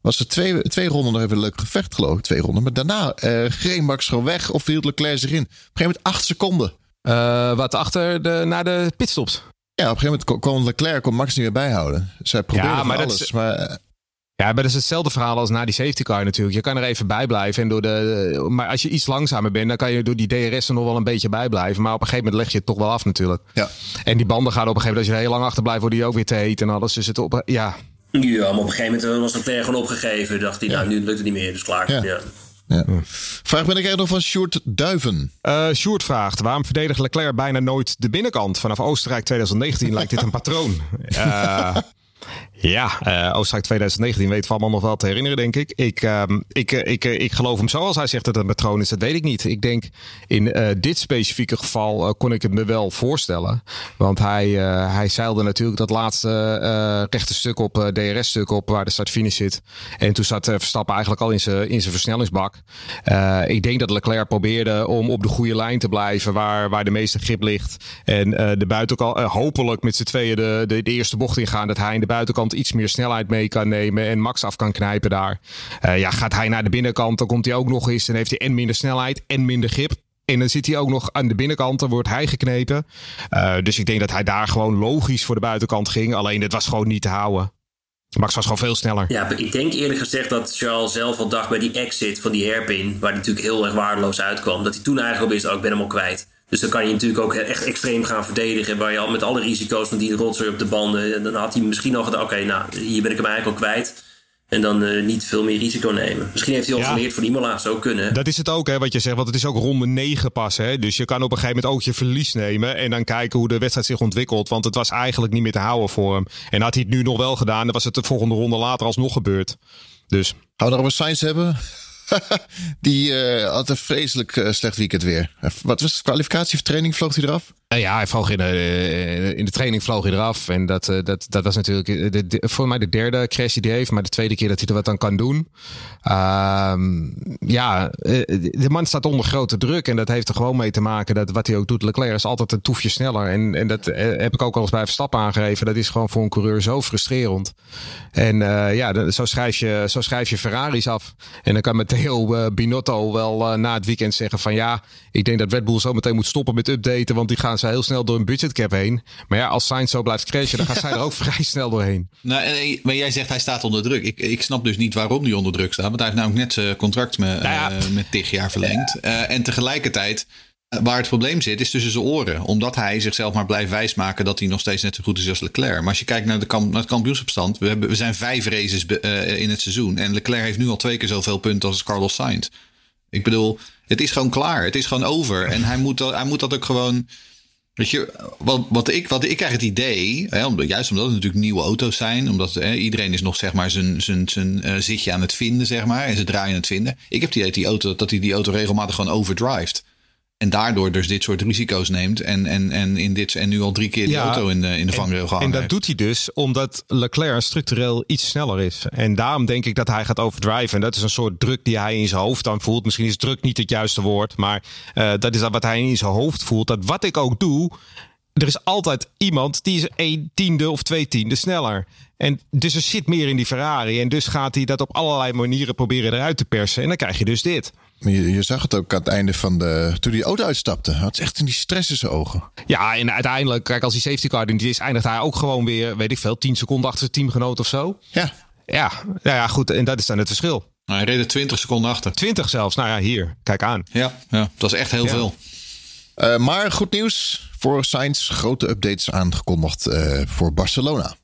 Was er twee, twee ronden nog even een leuk gevecht, geloof ik. Twee ronden. Maar daarna uh, greep Max gewoon weg of hield Leclerc zich in. Op een gegeven moment acht seconden. Uh, wat achter de, naar de pitstops? Ja, op een gegeven moment kon Leclerc kon Max niet meer bijhouden. Zij probeerde ja, maar alles. Is, maar ja, maar dat is hetzelfde verhaal als na die safety car natuurlijk. Je kan er even bij blijven. En door de, maar als je iets langzamer bent, dan kan je door die DRS er nog wel een beetje bij blijven. Maar op een gegeven moment leg je het toch wel af natuurlijk. Ja. En die banden gaan op een gegeven moment, als je er heel lang achter blijft, worden die ook weer te heet en alles. Dus het op, ja. Ja, maar op een gegeven moment was het ver gewoon opgegeven. Dacht hij, nou nu lukt het niet meer, dus klaar. Ja. ja. Ja. Vraag ben ik er nog van Sjoerd Duiven. Uh, Sjoerd vraagt, waarom verdedigt Leclerc bijna nooit de binnenkant? Vanaf Oostenrijk 2019 lijkt dit een patroon. Uh, <laughs> Ja, uh, Oostenrijk 2019 weten we allemaal nog wel te herinneren, denk ik. Ik, uh, ik, uh, ik, ik geloof hem zo als hij zegt dat het een patroon is, dat weet ik niet. Ik denk in dit specifieke geval kon ik het me wel voorstellen. Want hij, hij zeilde natuurlijk dat laatste rechte stuk op, DRS-stuk op, waar de start-finish zit. En toen zat Verstappen eigenlijk al in zijn, in zijn versnellingsbak. ik denk dat Leclerc probeerde om op de goede lijn te blijven, waar, waar de meeste grip ligt. En de buitenkant, hopelijk met z'n tweeën de, de, de, eerste bocht ingaan, dat hij in de buitenkant iets meer snelheid mee kan nemen en Max af kan knijpen daar. Uh, ja, gaat hij naar de binnenkant, dan komt hij ook nog eens en heeft hij en minder snelheid en minder grip. En dan zit hij ook nog aan de binnenkant, dan wordt hij geknepen. Uh, dus ik denk dat hij daar gewoon logisch voor de buitenkant ging. Alleen het was gewoon niet te houden. Max was gewoon veel sneller. Ja, ik denk eerlijk gezegd dat Charles zelf al dacht bij die exit van die hairpin, waar hij natuurlijk heel erg waardeloos uitkwam, dat hij toen eigenlijk al wist, oh, ik ben hem al kwijt. Dus dan kan je natuurlijk ook echt extreem gaan verdedigen. Waar je al met alle risico's van die rotzooi op de banden. Dan had hij misschien al gedacht: oké, nou, hier ben ik hem eigenlijk al kwijt. En dan uh, niet veel meer risico nemen. Misschien heeft hij al ja, geleerd van Imola, zo kunnen. Dat is het ook, hè, wat je zegt. Want het is ook ronde 9 pas. Hè? Dus je kan op een gegeven moment ook je verlies nemen. En dan kijken hoe de wedstrijd zich ontwikkelt. Want het was eigenlijk niet meer te houden voor hem. En had hij het nu nog wel gedaan, dan was het de volgende ronde later alsnog gebeurd. Dus. Gaan we nog een science hebben? <laughs> die uh, had een vreselijk uh, slecht weekend weer. Wat was de kwalificatie of training? Vloog hij eraf? Uh, ja, hij vloog in de, in de training vloog hij eraf. En dat, dat, dat was natuurlijk voor mij de derde crash die hij heeft. Maar de tweede keer dat hij er wat aan kan doen. Ehm, ja, de man staat onder grote druk. En dat heeft er gewoon mee te maken dat wat hij ook doet. Leclerc is altijd een toefje sneller. En, en dat heb ik ook al eens bij Verstappen aangegeven. Dat is gewoon voor een coureur zo frustrerend. En ja, zo schrijf, je, zo schrijf je Ferraris af. En dan kan uh, Binotto wel na het weekend zeggen van ja, ik denk dat Red Bull zo meteen moet stoppen met updaten, want die gaan ze heel snel door een budgetcap heen. Maar ja, als Sainz zo blijft crashen, dan gaat zij er ook <laughs> vrij snel doorheen. Nou, maar jij zegt hij staat onder druk. Ik, ik snap dus niet waarom hij onder druk staat, want hij heeft namelijk net zijn contract met, nou ja. uh, met tig jaar verlengd. en tegelijkertijd Waar het probleem zit, is tussen zijn oren. Omdat hij zichzelf maar blijft wijsmaken dat hij nog steeds net zo goed is als Leclerc. Maar als je kijkt naar, de kamp, naar het kampioenschapstand. We, hebben, we zijn vijf races uh, in het seizoen. En Leclerc heeft nu al twee keer zoveel punten als Carlos Sainz. Ik bedoel, het is gewoon klaar. Het is gewoon over. En hij moet, hij moet dat ook gewoon. Weet je, wat, wat, ik, wat ik krijg het idee, hè, juist omdat het natuurlijk nieuwe auto's zijn, omdat hè, iedereen is nog zeg maar zijn, zijn, zijn uh, zitje aan het vinden, zeg maar, en ze draaien aan het vinden. Ik heb die, die auto, dat hij die auto regelmatig gewoon overdrivet. En daardoor dus dit soort risico's neemt. En, en, en, in dit, en nu al drie keer de auto in de, in de vangrail gehangen En dat doet hij dus omdat Leclerc structureel iets sneller is. En daarom denk ik dat hij gaat overdriven. En dat is een soort druk die hij in zijn hoofd dan voelt. Misschien is druk niet het juiste woord. Maar uh, dat is wat hij in zijn hoofd voelt. Dat wat ik ook doe. Er is altijd iemand die is een tiende of twee tiende sneller. En dus er zit meer in die Ferrari. En dus gaat hij dat op allerlei manieren proberen eruit te persen. En dan krijg je dus dit. Je, je, zag het ook aan het einde van de. toen die auto uitstapte. Had echt in die stress in zijn ogen. Ja, en uiteindelijk, kijk, als die safety car in die is, eindigt hij ook gewoon weer, weet ik veel, 10 seconden achter zijn teamgenoot of zo. Ja. Ja, ja, ja goed. En dat is dan het verschil. Nou, hij reed er 20 seconden achter. 20 zelfs. Nou ja, hier. Kijk aan. Ja, ja dat is echt heel ja. veel. Uh, maar goed nieuws voor Sainz. Grote updates aangekondigd uh, voor Barcelona.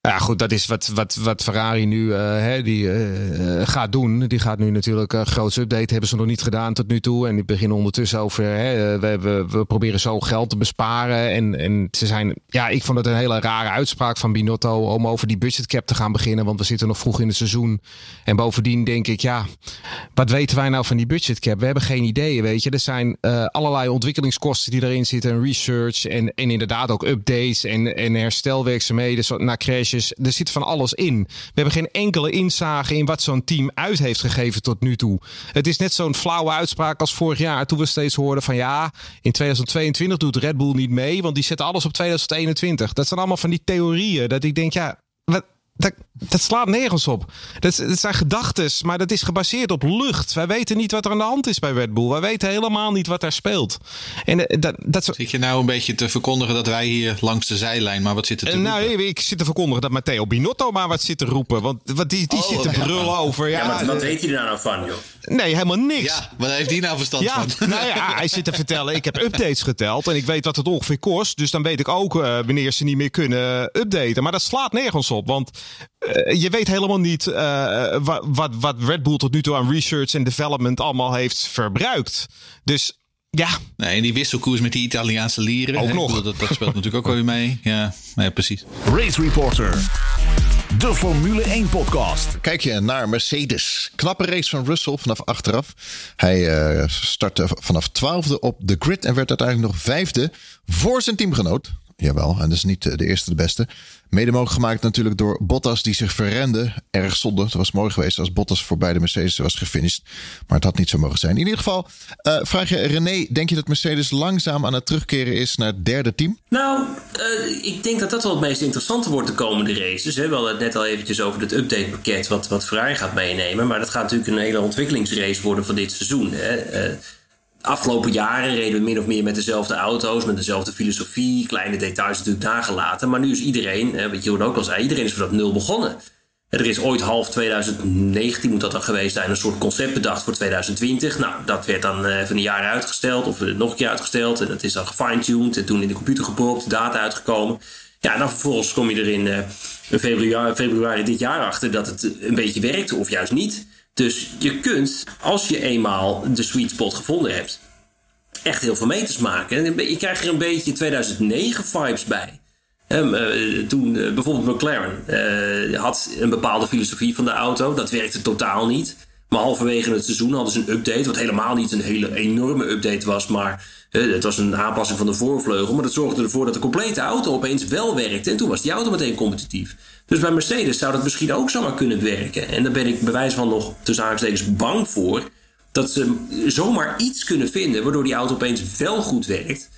Ja, goed, dat is wat, wat, wat Ferrari nu uh, hè, die, uh, gaat doen. Die gaat nu natuurlijk een uh, grootste update. Hebben ze nog niet gedaan tot nu toe. En die beginnen ondertussen over. Hè, we, we, proberen zo geld te besparen. En, en ze zijn. Ja, ik vond het een hele rare uitspraak van Binotto. om over die budgetcap te gaan beginnen. Want we zitten nog vroeg in het seizoen. En bovendien denk ik, ja. Wat weten wij nou van die budgetcap? We hebben geen ideeën, weet je. Er zijn allerlei ontwikkelingskosten die erin zitten. Research en, en inderdaad ook updates. En, en herstelwerkzaamheden na crashes. Er zit van alles in. We hebben geen enkele inzage in wat zo'n team uit heeft gegeven tot nu toe. Het is net zo'n flauwe uitspraak als vorig jaar. Toen we steeds hoorden van ja, in 2022 doet Red Bull niet mee. Want die zetten alles op 2021. Dat zijn allemaal van die theorieën. Dat ik denk, ja, wat, dat, dat, slaat nergens op. Dat, dat zijn gedachten, maar dat is gebaseerd op lucht. Wij weten niet wat er aan de hand is bij Red Bull. Wij weten helemaal niet wat daar speelt. En eh, dat, dat... Zit je nou een beetje te verkondigen dat wij hier langs de zijlijn maar wat zitten te nou, roepen? Nou, ik zit te verkondigen dat Matteo Binotto maar wat zit te roepen. Want wat die, die oh, zit te brullen over. Ja, ja wat, wat weet hij daar nou van, joh? Nee, helemaal niks. Ja, wat heeft die nou verstand ja, van? Nou ja, <laughs> hij zit te vertellen, ik heb updates geteld en ik weet wat het ongeveer kost. Dus dan weet ik ook uh, wanneer ze niet meer kunnen updaten. Maar dat slaat nergens op, want uh, je weet helemaal niet uh, wat, wat, wat Red Bull tot nu toe aan research en development allemaal heeft verbruikt. Dus ja. Nee, en die wisselkoers met die Italiaanse lieren. Ook hè? nog. Dat, dat speelt natuurlijk ook wel weer mee. Ja, nee, precies. Race Reporter. De Formule 1 podcast. Kijk je naar Mercedes. Knappe race van Russell vanaf achteraf. Hij uh, startte vanaf twaalfde op de grid en werd uiteindelijk nog vijfde voor zijn teamgenoot. Jawel, en dat is niet de eerste de beste. Mede mogelijk gemaakt natuurlijk door Bottas die zich verrende. Erg zonde. Het was mooi geweest als Bottas voorbij de Mercedes was gefinished. Maar het had niet zo mogen zijn. In ieder geval, uh, vraag je René, denk je dat Mercedes langzaam aan het terugkeren is naar het derde team? Nou, uh, ik denk dat dat wel het meest interessante wordt de komende races. We hadden het net al eventjes over het updatepakket wat, wat Ferrari gaat meenemen. Maar dat gaat natuurlijk een hele ontwikkelingsrace worden van dit seizoen. Hè. Uh, afgelopen jaren reden we min of meer met dezelfde auto's, met dezelfde filosofie, kleine details natuurlijk nagelaten. Maar nu is iedereen, wat je ook al zei, iedereen is vanaf nul begonnen. Er is ooit half 2019 moet dat dan geweest zijn, een soort concept bedacht voor 2020. Nou, dat werd dan even een jaar uitgesteld of nog een keer uitgesteld. En dat is dan gefine-tuned en toen in de computer gepropt, data uitgekomen. Ja, dan vervolgens kom je er in, uh, in februari, februari dit jaar achter dat het een beetje werkte of juist niet. Dus je kunt, als je eenmaal de sweet spot gevonden hebt, echt heel veel meters maken. Je krijgt er een beetje 2009 vibes bij. Um, uh, toen uh, bijvoorbeeld McLaren uh, had een bepaalde filosofie van de auto. Dat werkte totaal niet. Maar halverwege het seizoen hadden ze een update. Wat helemaal niet een hele enorme update was. Maar het was een aanpassing van de voorvleugel. Maar dat zorgde ervoor dat de complete auto opeens wel werkte. En toen was die auto meteen competitief. Dus bij Mercedes zou dat misschien ook zomaar kunnen werken. En daar ben ik bij wijze van nog tussen aanstekens bang voor. Dat ze zomaar iets kunnen vinden waardoor die auto opeens wel goed werkt.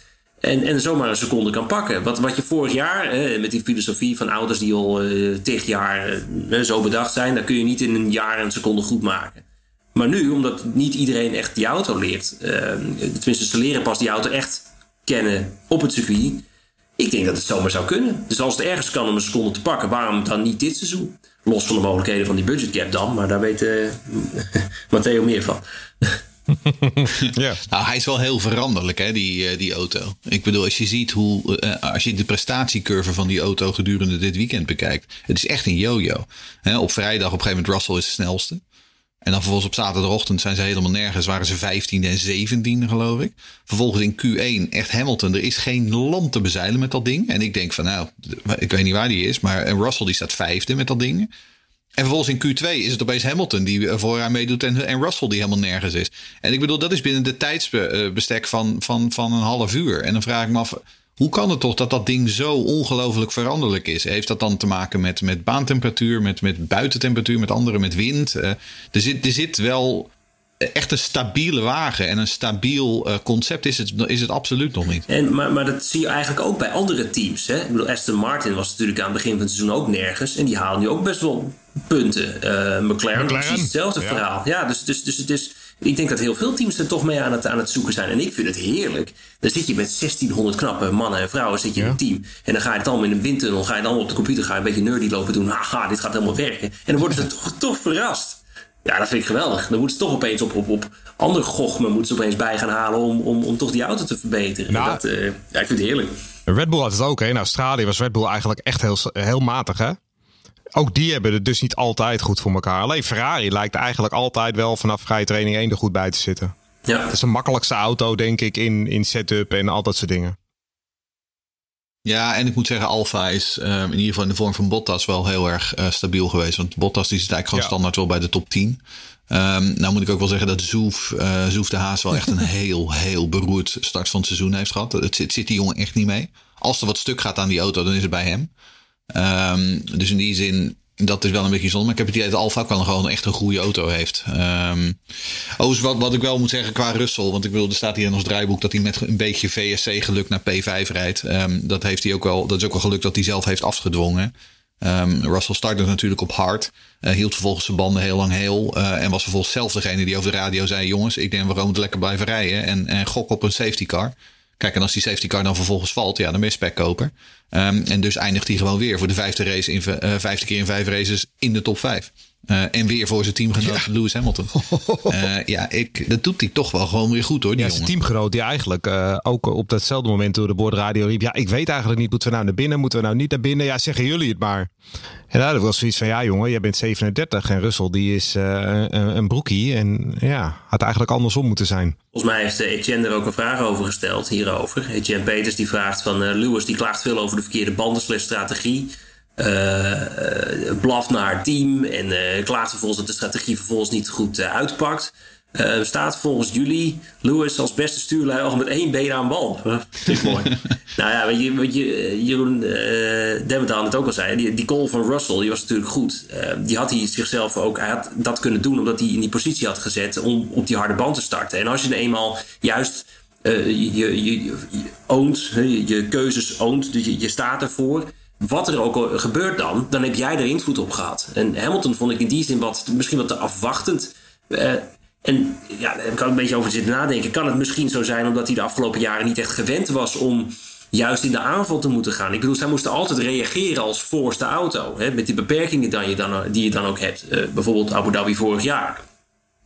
En, en zomaar een seconde kan pakken. Wat, wat je vorig jaar, eh, met die filosofie van auto's die al uh, tig jaar uh, zo bedacht zijn, dat kun je niet in een jaar en een seconde goed maken. Maar nu, omdat niet iedereen echt die auto leert, tenminste ze leren pas die auto echt kennen op het circuit. Ik denk dat het zomaar zou kunnen. Dus als het ergens kan om een seconde te pakken, waarom dan niet dit seizoen? Los van de mogelijkheden van die budgetcap dan, maar daar weet <laughs> Matteo meer van. <laughs> ja. Nou, hij is wel heel veranderlijk, hè, die, die auto. Ik bedoel, als je ziet hoe. Uh, als je de prestatiecurve van die auto gedurende dit weekend bekijkt. Het is echt een yo-yo. Op vrijdag op een gegeven moment Russell is de snelste. En dan vervolgens op zaterdagochtend zijn ze helemaal nergens. Waren ze 15e en 17e, geloof ik. Vervolgens in Q1 echt Hamilton. Er is geen land te bezeilen met dat ding. En ik denk van nou, ik weet niet waar die is. Maar Russell die staat vijfde met dat ding. En vervolgens in Q2 is het opeens Hamilton die vooraan meedoet en, en Russell die helemaal nergens is. En ik bedoel, dat is binnen de tijdsbestek van, van, van een half uur. En dan vraag ik me af, hoe kan het toch dat dat ding zo ongelooflijk veranderlijk is? Heeft dat dan te maken met, met baantemperatuur, met, met buitentemperatuur, met andere, met wind? Uh, er, zit, er zit wel echt een stabiele wagen en een stabiel uh, concept is het, is het absoluut nog niet. En, maar, maar dat zie je eigenlijk ook bij andere teams. Hè? Ik bedoel, Aston Martin was natuurlijk aan het begin van het seizoen ook nergens. En die halen nu ook best wel punten. Uh, McLaren, McLaren precies hetzelfde ja. verhaal. Ja, dus, dus, dus het is... Ik denk dat heel veel teams er toch mee aan het, aan het zoeken zijn. En ik vind het heerlijk. Dan zit je met 1600 knappe mannen en vrouwen zit je ja. in een team. En dan ga je het allemaal in een windtunnel. Ga je dan op de computer ga je een beetje nerdy lopen doen. Haha, dit gaat helemaal werken. En dan worden ze <laughs> toch, toch verrast. Ja, dat vind ik geweldig. Dan moeten ze toch opeens op, op, op andere gochmen moeten ze opeens bij gaan halen om, om, om toch die auto te verbeteren. Nou, dat, uh, ja, ik vind het heerlijk. Red Bull had het ook. Hè. In Australië was Red Bull eigenlijk echt heel, heel matig. Hè? Ook die hebben het dus niet altijd goed voor elkaar. Alleen Ferrari lijkt eigenlijk altijd wel vanaf vrije training 1 er goed bij te zitten. Ja. Het is de makkelijkste auto, denk ik, in, in setup en al dat soort dingen. Ja, en ik moet zeggen, Alfa is um, in ieder geval in de vorm van Bottas wel heel erg uh, stabiel geweest. Want Bottas die zit eigenlijk gewoon ja. standaard wel bij de top 10. Um, nou moet ik ook wel zeggen dat Zoef, uh, Zoef de Haas wel echt een <laughs> heel, heel beroerd start van het seizoen heeft gehad. Het zit, zit die jongen echt niet mee. Als er wat stuk gaat aan die auto, dan is het bij hem. Um, dus in die zin, dat is wel een beetje zonde. Maar ik heb het idee dat Alfa wel gewoon echt een goede auto heeft. Um, wat, wat ik wel moet zeggen qua Russell. Want ik bedoel, er staat hier in ons draaiboek dat hij met een beetje VSC geluk naar P5 rijdt. Um, dat, heeft hij ook wel, dat is ook wel geluk dat hij zelf heeft afgedwongen. Um, Russell startte natuurlijk op hard. Uh, hield vervolgens zijn banden heel lang heel. Uh, en was vervolgens zelf degene die over de radio zei: Jongens, ik denk we gewoon lekker blijven rijden. En, en gok op een safety car. Kijk, en als die safety car dan vervolgens valt, ja, dan ben je spekkoper. Um, en dus eindigt hij gewoon weer voor de vijfde, race in, uh, vijfde keer in vijf races in de top vijf. Uh, en weer voor zijn teamgenoot Lewis Hamilton. Uh, <laughs> ja, ik, dat doet hij toch wel gewoon weer goed hoor. Die ja, zijn teamgenoot die eigenlijk uh, ook op datzelfde moment door de boordradio riep. Ja, ik weet eigenlijk niet, moeten we nou naar binnen, moeten we nou niet naar binnen? Ja, zeggen jullie het maar. En daar was zoiets van, ja jongen, jij bent 37 en Russell die is een, een broekie. En ja, had eigenlijk andersom moeten zijn. Volgens mij heeft Etienne er ook een vraag over gesteld hierover. Etienne Peters die vraagt van Lewis die klaagt veel over de verkeerde bandenslesstrategie. strategie blaft naar het team en uh, klaagt vervolgens dat de strategie vervolgens niet goed uh, uitpakt. staat volgens jullie Lewis als beste stuurlui al met één been aan bal. <laughs> Dat mooi. nou ja, wat, je, wat je, Jeroen uh, het ook al zei. Die, die call van Russell die was natuurlijk goed. die had hij zichzelf ook hij had dat kunnen doen omdat hij in die positie had gezet om op die harde band te starten. En als je eenmaal juist je, je, je, je, oont, je, je keuzes oont, dus je, je staat ervoor wat er ook gebeurt dan, dan heb jij er invloed op gehad. En Hamilton vond ik in die zin wat, misschien wat te afwachtend. Uh, en ja, daar heb ik een beetje over zitten nadenken. Kan het misschien zo zijn omdat hij de afgelopen jaren niet echt gewend was om juist in de aanval te moeten gaan? Ik bedoel, zij moesten altijd reageren als voorste auto. Hè, met die beperkingen dan, die je dan ook hebt. Uh, bijvoorbeeld Abu Dhabi vorig jaar.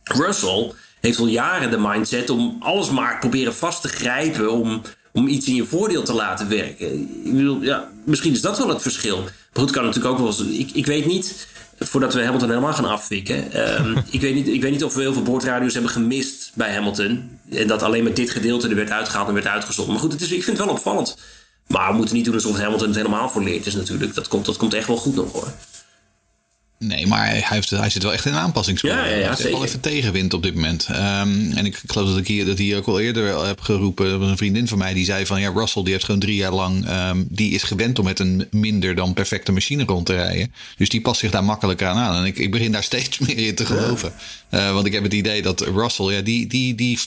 Russell heeft al jaren de mindset om alles maar proberen vast te grijpen. Om om iets in je voordeel te laten werken. Ik bedoel, ja, misschien is dat wel het verschil. Maar goed, kan natuurlijk ook wel eens. Ik, ik weet niet, voordat we Hamilton helemaal gaan afwikken. Um, <laughs> ik, weet niet, ik weet niet of we heel veel boordradio's hebben gemist bij Hamilton. En dat alleen met dit gedeelte er werd uitgehaald en werd uitgezonden. Maar goed, het is, ik vind het wel opvallend. Maar we moeten niet doen alsof Hamilton het helemaal volleerd is natuurlijk. Dat komt, dat komt echt wel goed nog hoor. Nee, maar hij, heeft, hij zit wel echt in een aanpassingsproces. Ja, ja, ja, hij heeft wel even tegenwind op dit moment. Um, en ik geloof dat ik hier, dat hier ook al eerder heb geroepen. Er was een vriendin van mij die zei van... ja, Russell die heeft gewoon drie jaar lang... Um, die is gewend om met een minder dan perfecte machine rond te rijden. Dus die past zich daar makkelijker aan aan. En ik, ik begin daar <laughs> steeds meer in te geloven. Uh, want ik heb het idee dat Russell... Ja, die, die, die,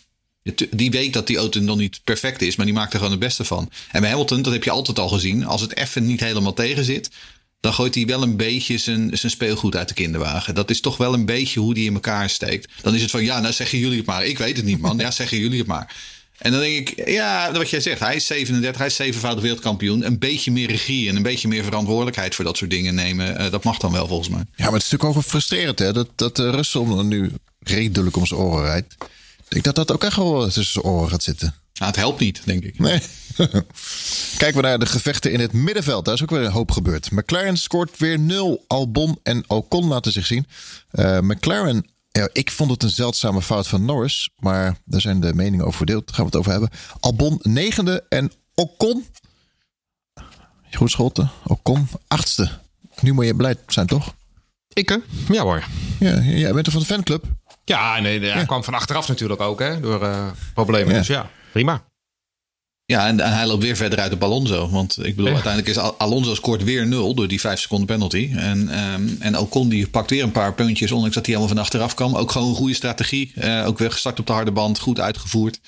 die weet dat die auto nog niet perfect is, maar die maakt er gewoon het beste van. En bij Hamilton, dat heb je altijd al gezien. Als het even niet helemaal tegen zit, dan gooit hij wel een beetje zijn, zijn speelgoed uit de kinderwagen. Dat is toch wel een beetje hoe die in elkaar steekt. Dan is het van, ja, nou zeggen jullie het maar. Ik weet het niet, man. Ja, zeggen jullie het maar. En dan denk ik, ja, wat jij zegt, hij is 37, hij is zevenvoudig wereldkampioen. Een beetje meer regie en een beetje meer verantwoordelijkheid voor dat soort dingen nemen. Uh, dat mag dan wel volgens mij. Ja, maar het is natuurlijk ook frustrerend hè, dat, dat uh, nu redelijk om zijn oren rijdt. Ik denk dat dat ook echt wel tussen zijn oren gaat zitten. Nou, het helpt niet, denk ik. Nee. <laughs> Kijken we naar de gevechten in het middenveld. Daar is ook weer een hoop gebeurd. McLaren scoort weer nul. Albon en Ocon laten zich zien. Uh, McLaren, ja, ik vond het een zeldzame fout van Norris. Maar daar zijn de meningen over verdeeld. Daar gaan we het over hebben. Albon negende en Ocon... Goed Scholten, Ocon achtste. Nu moet je blij zijn, toch? Ik, hè? Ja hoor. Ja, jij bent er van de fanclub? Ja, nee, hij kwam van achteraf natuurlijk ook, hè? Door uh, problemen. Dus ja, prima. Ja, en, hij loopt weer verder uit op Alonso. Want ik bedoel, uiteindelijk is Alonso scoort weer nul door die vijf seconden penalty. En, um, en Ocon die pakt weer een paar puntjes, ondanks dat hij allemaal van achteraf kwam. Ook gewoon een goede strategie. Uh, ook weer gestart op de harde band, goed uitgevoerd.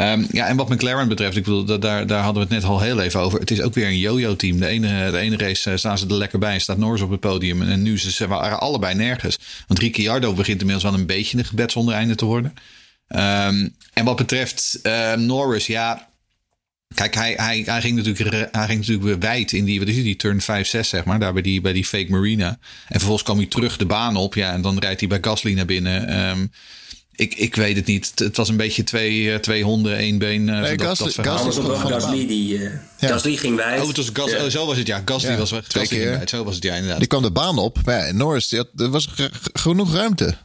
Um, ja, en wat McLaren betreft, ik bedoel, daar, daar hadden we het net al heel even over. Het is ook weer een yo-yo-team. De ene, de ene race uh, staan ze er lekker bij staat Norris op het podium. En nu ze, waren allebei nergens. Want Ricciardo begint inmiddels wel een beetje een gebed zonder einde te worden. Um, en wat betreft uh, Norris, ja, Kijk, hij, hij, hij, ging natuurlijk, hij ging natuurlijk wijd in die, wat is die turn 5, 6 zeg maar, daar bij die, bij die fake marina. En vervolgens kwam hij terug de baan op, ja, en dan rijdt hij bij Gasly naar binnen. Um, ik, ik weet het niet. Het was een beetje twee, uh, twee honden, één been. Uh, nee, Gasly, dat Gasly, Gasly, Gasly, die, uh, ja. Gasly ging wijd. Oh, het was Gas, ja. oh, zo was het, ja. Gasly ja, was weg. Twee keer. Zo was het, ja, inderdaad. Die kwam de baan op. Maar ja, Norris, die had, er was genoeg ruimte.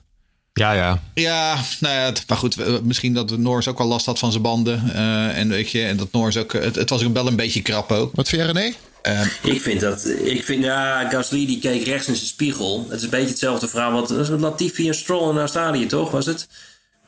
Ja, ja. Ja, nou ja, maar goed, misschien dat Norris ook wel last had van zijn banden. Uh, en weet je, en dat Norris ook, het, het was ook wel een beetje krap ook. Wat vind je, René? Uh, ik vind dat, ik vind, ja, Gasly die keek rechts in zijn spiegel. Het is een beetje hetzelfde verhaal wat, wat Latifi en Stroll in Australië, toch? Was het?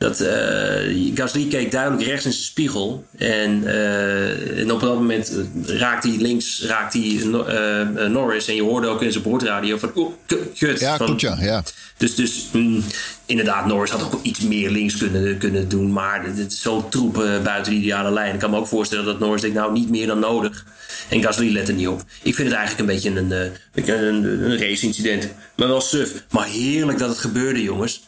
Dat uh, Gasly keek duidelijk rechts in zijn spiegel. En, uh, en op dat moment raakt hij links raakt hij, uh, Norris. En je hoorde ook in zijn boordradio van... Oh, kut. Ja, van, ja. ja. Dus, dus mm, inderdaad, Norris had ook iets meer links kunnen, kunnen doen. Maar het is zo troep buiten de ideale lijn. Ik kan me ook voorstellen dat Norris denkt... nou, niet meer dan nodig. En Gasly let er niet op. Ik vind het eigenlijk een beetje een, een, een, een race incident. Maar wel suf. Maar heerlijk dat het gebeurde, jongens.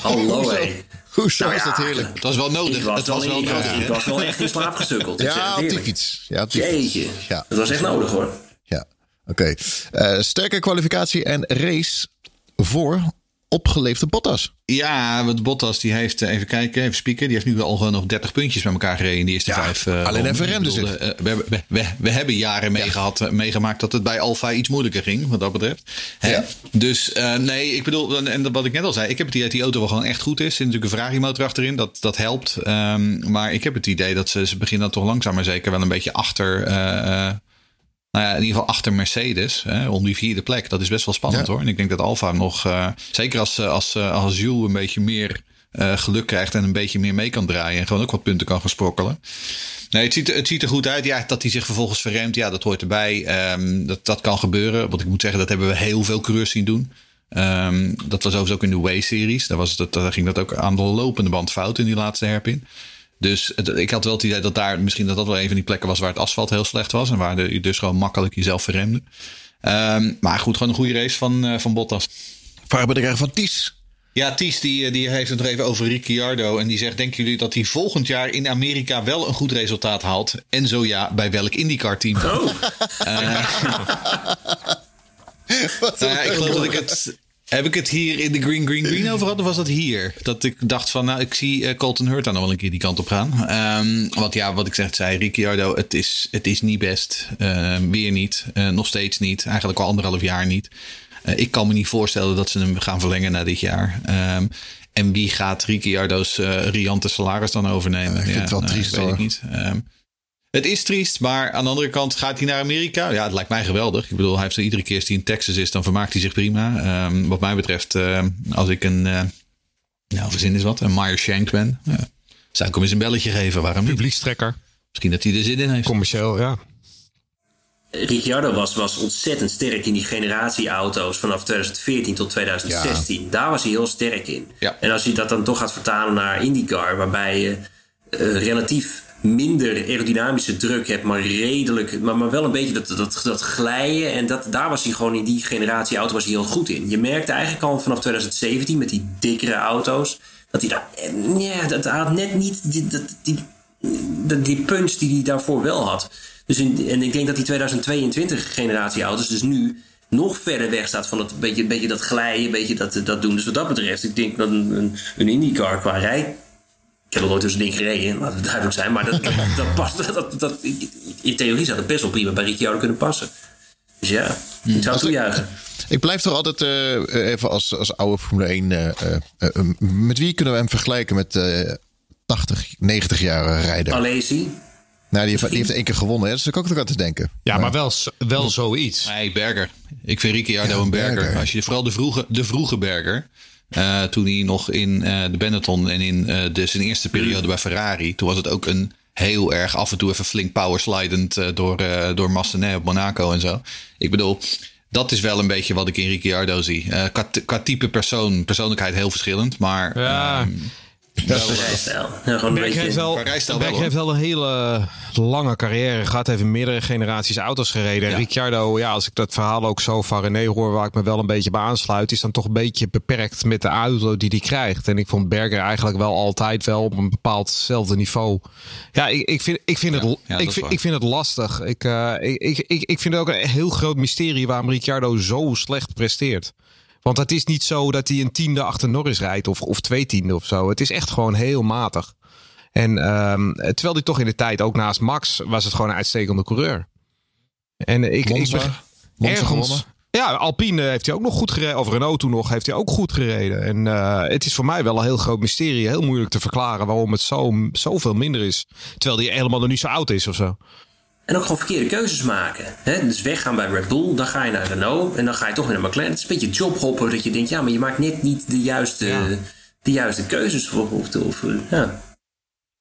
Hallo, <laughs> hé. Hoezo nou, is dat heerlijk? Het was wel nodig. Was het was wel, nodig. Ik was wel echt in slaap gesukkeld. ja, fiets. Ja, Jeetje. Ja. Dat was echt nodig hoor. Ja, oké. Okay. Uh, sterke kwalificatie en race. voor opgeleefde Bottas. Ja, want Bottas die heeft, eh, even kijken, even spieken. Die heeft nu al gewoon nog 30 puntjes bij elkaar gereden in de eerste Ja, vijf. eh, alleen even remde Ik bedoel, ze. eh, we, hebben- we, we, we hebben jaren meegehad, eh, meegemaakt dat het bij Alfa iets moeilijker ging, wat dat betreft. Hè? Ja. Dus nee, ik bedoel, en- wat ik net al zei, ik heb het idee dat die auto wel gewoon echt goed is. Er zit natuurlijk een Ferrari motor achterin, dat, dat helpt. Ehm, maar ik heb het idee dat ze, ze beginnen dan toch langzaam maar zeker wel een beetje achter... nou ja, in ieder geval achter Mercedes. Hè, om die vierde plek. Dat is best wel spannend Ja. hoor. En ik denk dat Alfa nog. eh, zeker als, eh, als, eh, als Jules een beetje meer geluk krijgt. En een beetje meer mee kan draaien. En gewoon ook wat punten kan gaan sprokkelen. Nee, het ziet, er- het ziet er goed uit. Ja, dat hij zich vervolgens verremt. Ja, dat hoort erbij. Ehm, dat, dat kan gebeuren. Want ik moet zeggen, dat hebben we heel veel coureurs zien doen. Ehm, dat was overigens ook in de Way-series. Daar, was het, daar ging dat ook aan de lopende band fout in die laatste herpin. Dus het- ik had wel het idee dat daar misschien dat dat wel een van die plekken was waar het asfalt heel slecht was. En waar de- je dus gewoon makkelijk jezelf verremde. Ehm, maar goed, gewoon een goede race van, eh, van Bottas. Vaarbedrijf van Ties. Ja, Ties die, die heeft het nog even over Ricciardo. En die zegt, denken jullie dat hij volgend jaar in Amerika wel een goed resultaat haalt? En zo ja, bij welk IndyCar team? Oh, <laughs> <laughs> Wat Nou ja, ik geloof dat ik het... Heb ik het hier in de Green Green Green over gehad? Of was dat hier? Dat ik dacht van, nou, ik zie eh, Colton Hurt dan nog wel een keer die kant op gaan. Ehm, want ja, wat ik zeg, zei Ricciardo, het is, het is niet best. Ehm, weer niet. Eh, nog steeds niet. Eigenlijk al anderhalf jaar niet. Eh, ik kan me niet voorstellen dat ze hem gaan verlengen na dit jaar. Ehm, en wie gaat Ricciardo's riante salaris dan overnemen? ik vind het wel nou, triest, weet ik hoor. niet. Het is triest, maar aan de andere kant gaat hij naar Amerika. Ja, het lijkt mij geweldig. Ik bedoel, hij heeft er iedere keer als hij in Texas is, dan vermaakt hij zich prima. Ehm, wat mij betreft, ehm, als ik een, eh nou, verzin is wat, een Meyer Shank ben, ja, zou ik hem eens een belletje geven. Waarom? Publiekstrekker. Misschien dat hij er zin in heeft. Commercieel, ja. Ricciardo was, was ontzettend sterk in die generatieauto's vanaf 2014 tot 2016. Daar was hij heel sterk in. Ja. En als je dat dan toch gaat vertalen naar IndyCar, waarbij je eh, relatief minder aerodynamische druk hebt, maar redelijk, maar, maar wel een beetje dat, dat, dat glijden. En dat, daar was hij gewoon in die generatieauto was hij heel goed in. Je merkte eigenlijk al vanaf 2017 met die dikkere auto's, dat hij daar, eh, ja, dat had net niet die, dat, die, die, punch die hij daarvoor wel had. Dus en ik denk dat die 2022 generatie auto's dus nu nog verder weg staat van het beetje, beetje dat glijden, beetje dat, dat doen. Dus wat dat betreft, ik denk dat een, een, een IndyCar qua rij... Ik heb nog nooit tussen ding gereden, laat het duidelijk zijn. Maar dat, <laughs> dat, dat past, dat, dat, in theorie zou het best wel prima bij Ricciardo kunnen passen. Dus ja, ik zou het toejuichen. Ik blijf toch altijd eh, even als, als oude Formule 1. eh, eh, eh, met wie kunnen we hem vergelijken met eh 80, 90 jaar rijder? Alesi, Nou, die heeft, die heeft één keer gewonnen. Hè? Dus ik ook nog aan te denken. Ja, maar wel, wel zoiets. Nee, Berger. Ik vind Ricciardo Ja, een Berger. Berger. Als je vooral de vroege, de vroege Berger. Eh, toen hij nog in eh, de Benetton en in eh, de, zijn eerste periode bij Ferrari. Toen was het ook een heel erg af en toe even flink powerslidend door, door Massenet op Monaco en zo. Ik bedoel, dat is wel een beetje wat ik in Ricciardo zie. Eh qua, qua type persoon, persoonlijkheid heel verschillend. Maar Ja. Rijstijl. Ja, gewoon een Berg heeft wel, rijstijl heeft wel een hele lange carrière gehad. Heeft in meerdere generaties auto's gereden. En Ja. Ricciardo, ja, als ik dat verhaal ook zo van René hoor, waar ik me wel een beetje bij aansluit, is dan toch een beetje beperkt met de auto die hij krijgt. En ik vond Berger eigenlijk wel altijd wel op een bepaaldzelfde niveau. Ja, ik, ik vind, ik vind, het, ja, dat ik is vind, ik vind het lastig. Ik, eh, ik, ik, ik, ik vind het ook een heel groot mysterie waarom Ricciardo zo slecht presteert. Want het is niet zo dat hij een tiende achter Norris rijdt of, of twee tiende of zo. Het is echt gewoon heel matig. En ehm, terwijl hij toch in de tijd ook naast Max was het gewoon een uitstekende coureur. En ik, Monza? ik Monza ergens, gewonnen? ja, Alpine heeft hij ook nog goed gereden. Of Renault toen nog heeft hij ook goed gereden. En eh, het is voor mij wel een heel groot mysterie. Heel moeilijk te verklaren waarom het zo, zoveel minder is. Terwijl hij helemaal nog niet zo oud is of zo. En ook gewoon verkeerde keuzes maken. Hè? Dus weggaan bij Red Bull, dan ga je naar Renault en dan ga je toch weer naar McLaren. Het is een beetje jobhoppen dat je denkt, ja, maar je maakt net niet de juiste, Ja. de juiste keuzes. Of, of, of, ja.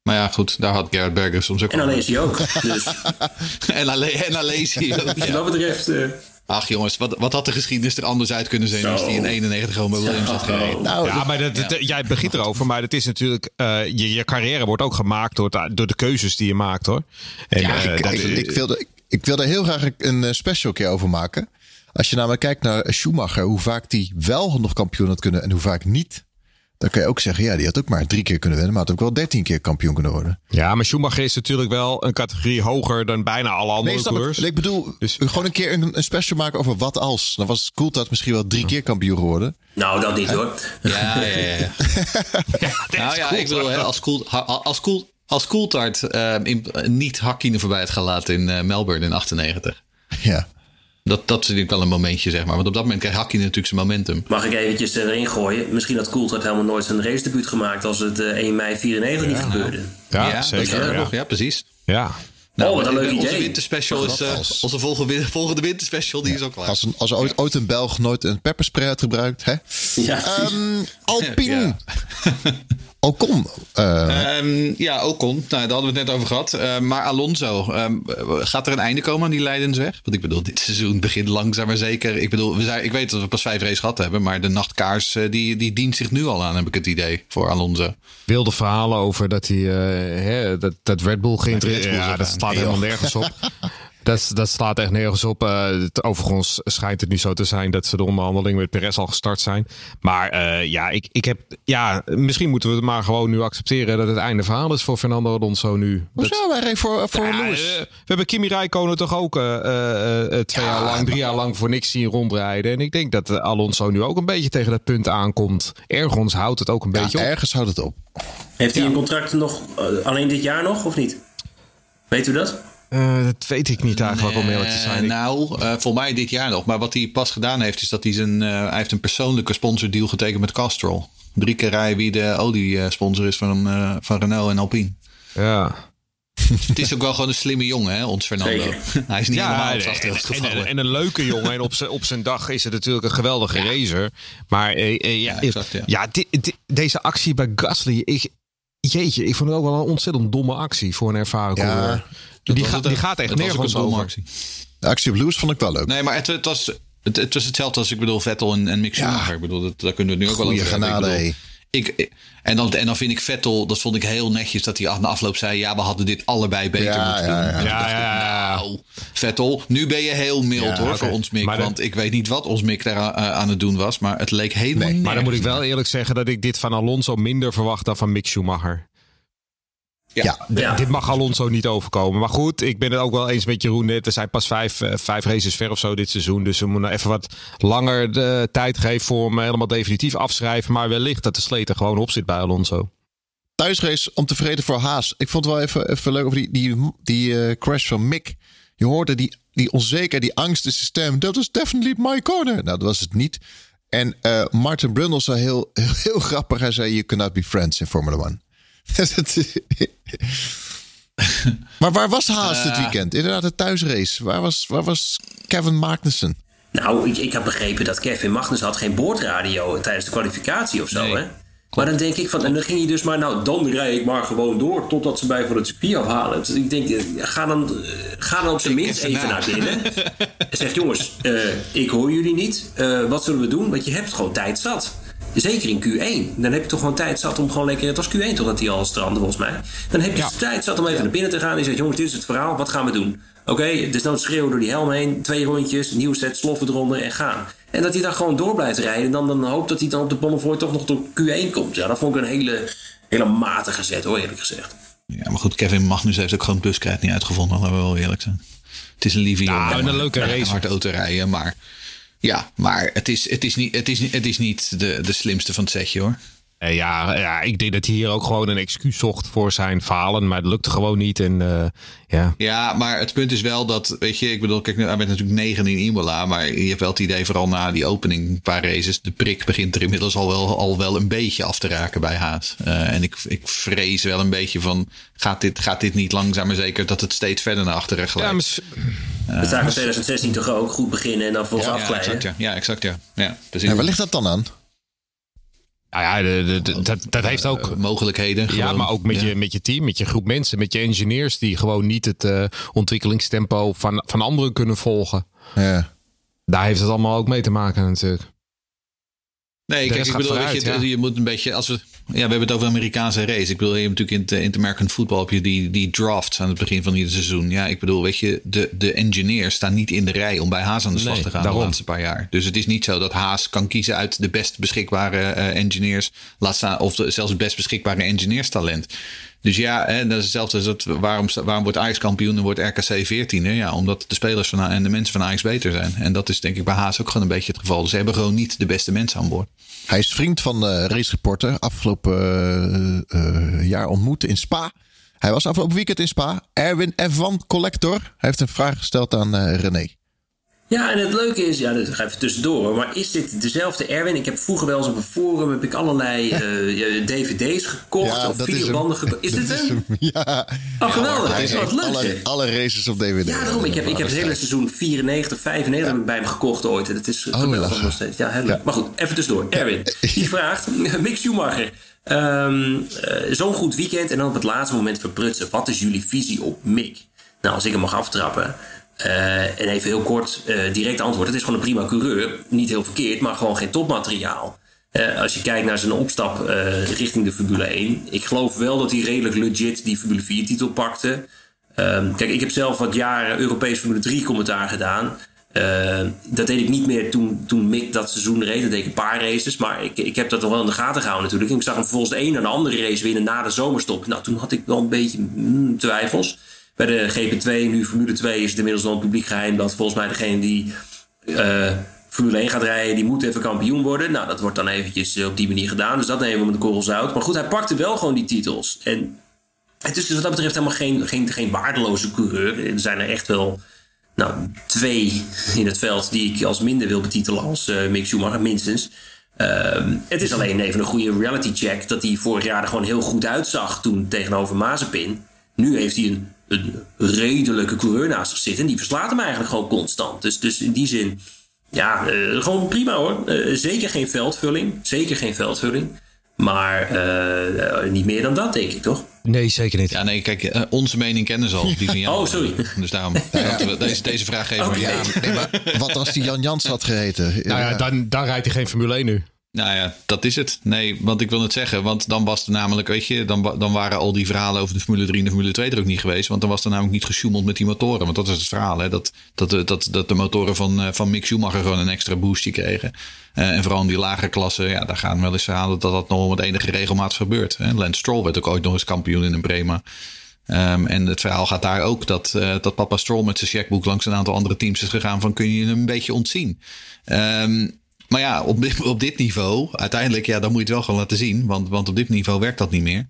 maar ja, goed, daar had Gerrit Berger soms ook En dan lees je ook. Dus <laughs> en alleen en dan lees hij ook. <laughs> wat ja. dat betreft... eh, Ach jongens, wat, wat had de geschiedenis er anders uit kunnen zijn als die in 91 gewoon bij Williams had gereden? Nou, Ja, maar dat, dat- jij begint erover, maar het is natuurlijk. eh, je, je carrière wordt ook gemaakt door, het- door de keuzes die je maakt hoor. En, Ja, eh, ik, dat- ik, ik, wilde, ik, ik wilde heel graag een eh, special keer over maken. Als je namelijk kijkt naar Schumacher, hoe vaak die wel nog kampioen had kunnen en hoe vaak niet. Dan kun je ook zeggen, ja, die had ook maar drie keer kunnen winnen, maar had ook wel dertien keer kampioen kunnen worden. Ja, maar Schumacher is natuurlijk wel een categorie hoger dan bijna alle andere nee, coureurs. Ik, ik bedoel, dus, gewoon een keer een, een, special maken over wat als. Dan was Coulthard misschien wel drie keer kampioen geworden. Nou, dat niet hoor. Ja, ja, ja. ja <laughs> <laughs> nou ja, ik bedoel, als, cool, als, cool, als Coulthard uh, niet Hakkinen voorbij het gaan laten in uh, Melbourne in 98. Ja. Dat, dat is natuurlijk wel een momentje, zeg maar. Want op dat moment krijgt Hakkie natuurlijk zijn momentum. Mag ik eventjes erin gooien? Misschien had Coulthard helemaal nooit zijn race debuut gemaakt... als het uh, 1 mei 94 niet gebeurde. Ja, ja zeker. Ja. ja, precies. Ja. Nou, oh, wat een leuk onze idee. Winterspecial is, uh, onze volgende, volgende winterspecial die ja. is ook klaar. Als, een, als ooit, ooit een Belg nooit een pepperspray had gebruikt. Hè? Ja. Um, <laughs> Alpine. <laughs> Ocon. Uh. Um, ja, Ocon. Nou, daar hadden we het net over gehad. Uh, maar Alonso, um, gaat er een einde komen aan die Leidensweg? Want ik bedoel, dit seizoen begint langzaam maar zeker. Ik bedoel, we zijn, ik weet dat we pas vijf races gehad hebben. Maar de nachtkaars, uh, die, die dient zich nu al aan, heb ik het idee, voor Alonso. Wilde verhalen over dat, hij, hè, dat, dat Red Bull geïnteresseerd Ja, dat staat helemaal nergens op. <laughs> Dat, dat slaat echt nergens op. Uh, het, overigens schijnt het nu zo te zijn dat ze de onderhandelingen met Perez al gestart zijn. Maar uh, ja, ik, ik heb, ja, misschien moeten we het maar gewoon nu accepteren dat het einde verhaal is voor Fernando Alonso nu. Hoezo? Wij rijden voor, voor ja, Lewis. Uh, we hebben Kimi Räikkönen toch ook twee ja, jaar lang, drie jaar lang voor niks zien rondrijden. En ik denk dat Alonso nu ook een beetje tegen dat punt aankomt. Ergens houdt het ook een ja, beetje op. Ergens houdt het op. Heeft hij een contract nog alleen dit jaar nog of niet? Weet u dat? Uh, dat weet ik niet eigenlijk om eerlijk te zijn. Nou, uh, voor mij dit jaar nog. Maar wat hij pas gedaan heeft, is dat hij zijn. Uh, hij heeft een persoonlijke sponsordeal getekend met Castrol. Drie keer rijden wie de oliesponsor is van, van Renault en Alpine. Ja. <laughs> het is ook wel gewoon een slimme jongen, hè, ons Fernando. <laughs> Hij is niet ja, helemaal op en, en, en, een leuke jongen. En op zijn, op zijn dag is het natuurlijk een geweldige ja. racer. Maar ja, ja, exact, ja. ja di, di, deze actie bij Gasly, ik, jeetje, ik vond het ook wel een ontzettend domme actie voor een ervaren coureur. Die, ga, die, gaat echt nergens over. Actie. De actie op Lewis vond ik wel leuk. Nee, maar het, het was, het, het, was hetzelfde als ik bedoel Vettel en, en Mick Schumacher. Ja. Ik bedoel, dat, daar kunnen we het nu ook Goeie wel over genade, hebben. Ik, ik, en, dan, en dan vind ik Vettel, dat vond ik heel netjes dat hij aan de afloop zei: Ja, we hadden dit allebei beter ja, moeten ja, doen. Ja, ja, ja, nou, Vettel, nu ben je heel mild hoor okay. voor ons Mick. Maar want ik weet niet wat ons Mick daar uh, aan het doen was, maar het leek helemaal nee, niet. Maar dan moet ik wel eerlijk zeggen dat ik dit van Alonso minder verwacht dan van Mick Schumacher. Ja. ja. Dit mag Alonso niet overkomen. Maar goed, ik ben het ook wel eens met Jeroen. Net. We zijn pas vijf, uh, vijf races ver of zo dit seizoen. Dus we moeten even wat langer de tijd geven voor hem helemaal definitief afschrijven. Maar wellicht dat de sleet er gewoon op zit bij Alonso. Thuisrace om tevreden voor Haas. Ik vond het wel even, even leuk over die, die, die uh, crash van Mick. Je hoorde die, die onzeker, die angst in zijn stem. Dat was definitely my corner. Nou, dat was het niet. En uh, Martin Brundle zei heel, heel, <laughs> heel grappig. Hij zei, you cannot be friends in Formula 1. <laughs> <laughs> maar waar was Haas uh, dit weekend? Inderdaad, de thuisrace. Waar was, waar was Kevin Magnussen? Nou, ik, ik heb begrepen dat Kevin Magnussen had geen boordradio tijdens de kwalificatie of zo, nee. hè? Maar dan denk ik van, en dan ging hij dus maar, nou, dan rij ik maar gewoon door totdat ze mij van het circuit afhalen. Dus ik denk, ga dan, ga dan op zijn minst even naar binnen. <laughs> en zeg, jongens, uh, ik hoor jullie niet. Uh, wat zullen we doen? Want je hebt gewoon tijd zat. Zeker in Q1. Dan heb je toch gewoon tijd zat om gewoon lekker... Het was Q1 totdat hij al strandde volgens mij. Dan heb je ja. tijd zat om even naar binnen te gaan. En je zegt, jongens, dit is het verhaal. Wat gaan we doen? Oké, okay, dus dan schreeuwen door die helm heen. Twee rondjes, nieuw set, sloffen eronder en gaan. En dat hij dan gewoon door blijft rijden. En dan, dan hoopt dat hij dan op de Bonnefoy toch nog tot Q1 komt. Ja, dat vond ik een hele, hele matige zet hoor, eerlijk gezegd. Ja, maar goed, Kevin Magnus heeft ook gewoon het buskrijt niet uitgevonden. Laten we wel eerlijk zijn. Het is een lieve jongen. Ja, een leuke race. Hard auto rijden, maar... Ja, maar het is, het is niet, het is, het is niet de, de slimste van het setje hoor. Ja, ja, ik denk dat hij hier ook gewoon een excuus zocht voor zijn falen. Maar het lukte gewoon niet. En, uh, ja. ja, maar het punt is wel dat, weet je, ik bedoel, kijk, hij bent natuurlijk negen in Imola. Maar je hebt wel het idee, vooral na die opening, een paar races. De prik begint er inmiddels al wel, al wel een beetje af te raken bij Haas. Uh, en ik, ik vrees wel een beetje van, gaat dit, gaat dit niet langzaam maar zeker dat het steeds verder naar achteren glijdt? Ja, uh, we zagen in 2016 toch ook goed beginnen en dan volgens ja, afglijden. Ja, exact, ja. ja, exact, ja. ja, precies. En waar ligt dat dan aan? Nou ja, de, de, de, dat, dat heeft ook uh, mogelijkheden. Ja, maar ook met, ja. je, met je team, met je groep mensen, met je engineers die gewoon niet het uh, ontwikkelingstempo van, van anderen kunnen volgen. Ja. Daar heeft het allemaal ook mee te maken natuurlijk. Nee, kijk, ik bedoel, weet je, je moet een beetje, als we, ja, we hebben het over Amerikaanse race. Ik bedoel, je hebt natuurlijk in het, in American football heb je die, die drafts aan het begin van ieder seizoen. Ja, ik bedoel, weet je, de, de engineers staan niet in de rij om bij Haas aan de slag te gaan de laatste paar jaar. Dus het is niet zo dat Haas kan kiezen uit de best beschikbare uh, engineers, laat staan, of de, zelfs het best beschikbare engineerstalent. Dus ja, hè, dat is hetzelfde dat, waarom, waarom wordt Ajax kampioen en wordt RKC 14? Hè? Ja, omdat de spelers van, en de mensen van Ajax beter zijn. En dat is denk ik bij Haas ook gewoon een beetje het geval. Dus ze hebben gewoon niet de beste mensen aan boord. Hij is vriend van de Race Reporter. Afgelopen uh, jaar ontmoet in Spa. Hij was afgelopen weekend in Spa. Erwin Evan Collector. Hij heeft een vraag gesteld aan René. Ja, en het leuke is, ja, dat ga even tussendoor, maar is dit dezelfde Erwin? Ik heb vroeger wel eens op een forum heb ik allerlei <laughs> uh, dvd's gekocht of videobanden gekocht. Is <laughs> dit een? <laughs> Ja. Oh, geweldig. Ja, is wat leuk. Alle, alle, races op dvd. Ja, daarom. Ik heb, ik heb het hele seizoen 94, 95 ja. bij hem gekocht ooit. En het is oh, geweldig nog steeds. Ja, heel leuk. Maar goed, even tussendoor. Erwin, die vraagt, Mick Schumacher. Um, uh, Zo'n goed weekend en dan op het laatste moment verprutsen. Wat is jullie visie op Mick? Nou, als ik hem mag aftrappen. Uh, en even heel kort, uh, direct antwoord. Het is gewoon een prima coureur. Niet heel verkeerd, maar gewoon geen topmateriaal. Uh, als je kijkt naar zijn opstap richting de Formule 1. Ik geloof wel dat hij redelijk legit die Formule 4 titel pakte. Ehm, kijk, ik heb zelf wat jaren Europees Formule 3 commentaar gedaan. dat deed ik niet meer toen, toen Mick dat seizoen reed. Dat deed ik een paar races. Maar ik, ik heb dat nog wel in de gaten gehouden natuurlijk. En ik zag hem vervolgens de een en de andere race winnen na de zomerstop. Nou, toen had ik wel een beetje mm, twijfels. Bij de GP2, nu Formule 2, is het inmiddels wel een publiek geheim dat volgens mij degene die uh, Formule 1 gaat rijden, die moet even kampioen worden. Nou, dat wordt dan eventjes eh, op die manier gedaan. Dus dat nemen we met de korrels uit. Maar goed, hij pakte wel gewoon die titels. En het is dus wat dat betreft helemaal geen, geen, geen waardeloze coureur. Er zijn er echt wel nou, twee in het veld die ik als minder wil betitelen als uh, Mick Schumacher, minstens. Uh, het is alleen even een goede reality check dat hij vorig jaar er gewoon heel goed uitzag toen tegenover Mazepin. Nu heeft hij een een redelijke coureur naast zich zitten. En die verslaat hem eigenlijk gewoon constant. Dus, dus in die zin, ja, uh, gewoon prima hoor. Uh, zeker geen veldvulling. Zeker geen veldvulling. Maar uh, niet meer dan dat, denk ik, toch? Nee, zeker niet. Ja, nee, kijk, onze mening kennen ze al. Die van Jan. Oh, sorry. Dus daarom, <laughs> ja. deze, deze vraag geven okay. ja, nee, maar Wat als die Jan Jans had geheten? Nou ja, dan, dan rijdt hij geen Formule 1 nu. Nou ja, dat is het. Nee, want ik wil het zeggen. Want dan was er namelijk, weet je, dan, dan waren al die verhalen over de Formule 3 en de Formule 2 er ook niet geweest. Want dan was er namelijk niet gesjoemeld met die motoren. Want dat is het verhaal, hè. Dat, dat, dat, dat de motoren van, eh, van Mick Schumacher gewoon een extra boostje kregen. Uh, en vooral in die lage klassen, ja, daar gaan wel eens verhalen dat dat nog met enige regelmaat gebeurt. Hè. Lance Stroll werd ook ooit nog eens kampioen in een Brema. Um, en het verhaal gaat daar ook dat, dat papa Stroll met zijn checkboek langs een aantal andere teams is gegaan van kun je hem een beetje ontzien. Um, maar ja, op dit, op dit niveau, uiteindelijk, ja, dan moet je het wel gewoon laten zien. Want, want op dit niveau werkt dat niet meer.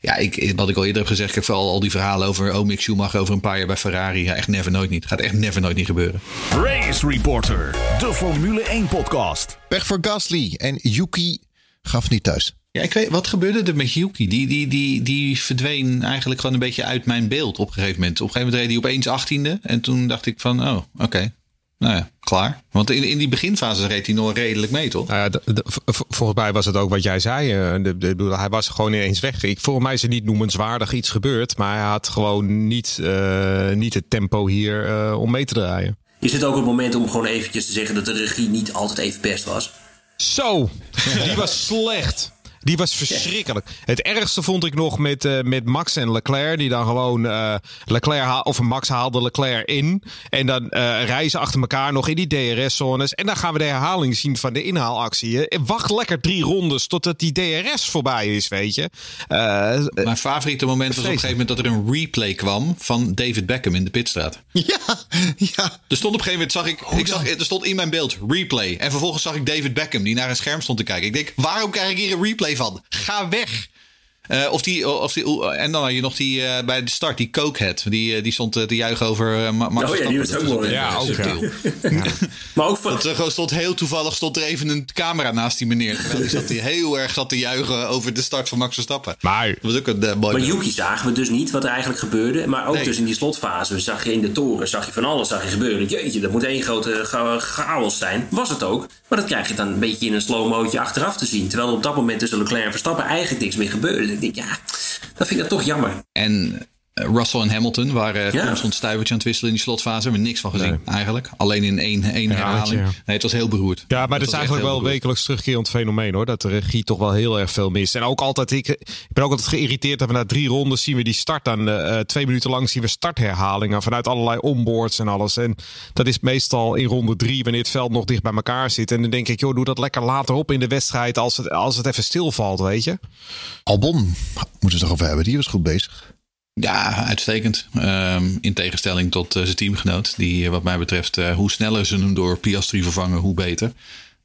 Ja, ik, wat ik al eerder heb gezegd, ik heb vooral al die verhalen over oh, Mick Schumacher over een paar jaar bij Ferrari. Ja, echt never nooit niet. Gaat echt never nooit niet gebeuren. Race Reporter, de Formule 1 podcast. Weg voor Gasly en Yuki gaf niet thuis. Ja, ik weet, wat gebeurde er met Yuki? Die, die, die, die verdween eigenlijk gewoon een beetje uit mijn beeld op een gegeven moment. Op een gegeven moment reed hij opeens achttiende. En toen dacht ik van, oh, oké. Nou ja, klaar. Want in, in die beginfase reed hij nog redelijk mee, toch? Nou ja, volgens mij was het ook wat jij zei. Eh, de, de, hij was gewoon ineens weg. Ik, volgens mij is er niet noemenswaardig iets gebeurd. Maar hij had gewoon niet, uh, niet het tempo hier uh, om mee te draaien. Is het ook het moment om gewoon eventjes te zeggen dat de regie niet altijd even best was? Zo, die was <laughs> slecht. Die was verschrikkelijk. Het ergste vond ik nog met, uh, met Max en Leclerc. Die dan gewoon uh, Leclerc of Max haalde Leclerc in. En dan uh, reizen achter elkaar nog in die DRS-zones. En dan gaan we de herhaling zien van de inhaalactie. En wacht lekker drie rondes totdat die DRS voorbij is, weet je. Mijn favoriete moment was op een gegeven moment dat er een replay kwam van David Beckham in de pitstraat. <laughs> Ja, ja. Er stond op een gegeven moment, zag ik, oh, ik zag, er stond in mijn beeld replay. En vervolgens zag ik David Beckham die naar een scherm stond te kijken. Ik denk, waarom krijg ik hier een replay van. Ga weg. Uh, of die, of die, en dan had je nog die uh, bij de start, die Cokehead. Die, uh, die stond te juichen over Max Oh ja, die was ook mooi. Ja, ook <laughs> ja. maar ook van... Dat, stond heel toevallig stond er even een camera naast die meneer. <laughs> Terwijl die zat hij heel erg zat te juichen over de start van Max Verstappen. Maar, dat was ook een mooi Maar Yuki zagen we dus niet wat er eigenlijk gebeurde. Maar ook dus in die slotfase zag je in de toren, zag je van alles zag je gebeuren. Jeetje, dat moet één grote chaos zijn. Was het ook. Maar dat krijg je dan een beetje in een slow-mootje achteraf te zien. Terwijl er op dat moment tussen Leclerc en Verstappen eigenlijk niks meer gebeurde ik denk, ja, dat vind ik dan toch jammer. En Russell en Hamilton waren ja. constant stuivertje aan het wisselen in die slotfase. We hebben niks van gezien eigenlijk. Alleen in één, één herhaling. Nee, het was heel beroerd. Ja, maar het is eigenlijk wel een wekelijks terugkerend fenomeen hoor. Dat de regie toch wel heel erg veel mist. En ook altijd, ik, ik ben ook altijd geïrriteerd dat we na drie rondes zien we die start aan. Uh, twee minuten lang zien we startherhalingen vanuit allerlei onboards en alles. En dat is meestal in ronde drie wanneer het veld nog dicht bij elkaar zit. En dan denk ik, joh, doe dat lekker later op in de wedstrijd als het, als het even stilvalt, weet je. Albon, moeten we het over hebben. Die was goed bezig. Ja, uitstekend. Um, in tegenstelling tot uh, zijn teamgenoot. Die wat mij betreft, uh, hoe sneller ze hem door Piastri vervangen, hoe beter.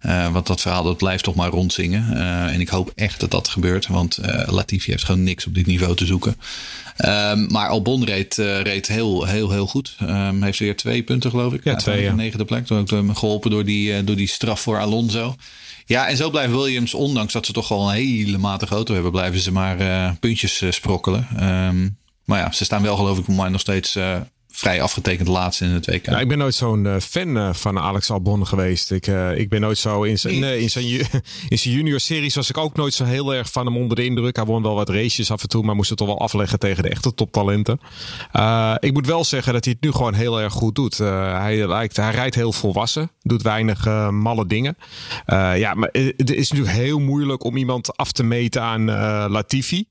Uh, want dat verhaal dat blijft toch maar rondzingen. en ik hoop echt dat dat gebeurt. Want Latifi heeft gewoon niks op dit niveau te zoeken. Um, maar Albon reed, reed heel, heel, heel goed. Um, heeft weer twee punten, geloof ik. Ja, twee. Ja. Negende plek. Toen ook geholpen door die, door die straf voor Alonso. Ja, en zo blijven Williams, ondanks dat ze toch wel een hele matige auto hebben, blijven ze maar puntjes sprokkelen. Um, maar ja, ze staan wel geloof ik voor mij nog steeds uh, vrij afgetekend laatste in het WK. Ik ben nooit zo'n uh, fan uh, van Alex Albon geweest. Ik, ik ben nooit zo in zijn, nee. in, zijn, <laughs> in zijn junior series was ik ook nooit zo heel erg van hem onder de indruk. Hij won wel wat races af en toe, maar moest het toch wel afleggen tegen de echte toptalenten. ik moet wel zeggen dat hij het nu gewoon heel erg goed doet. hij, lijkt, hij rijdt heel volwassen, doet weinig malle dingen. ja, maar het is natuurlijk heel moeilijk om iemand af te meten aan Latifi.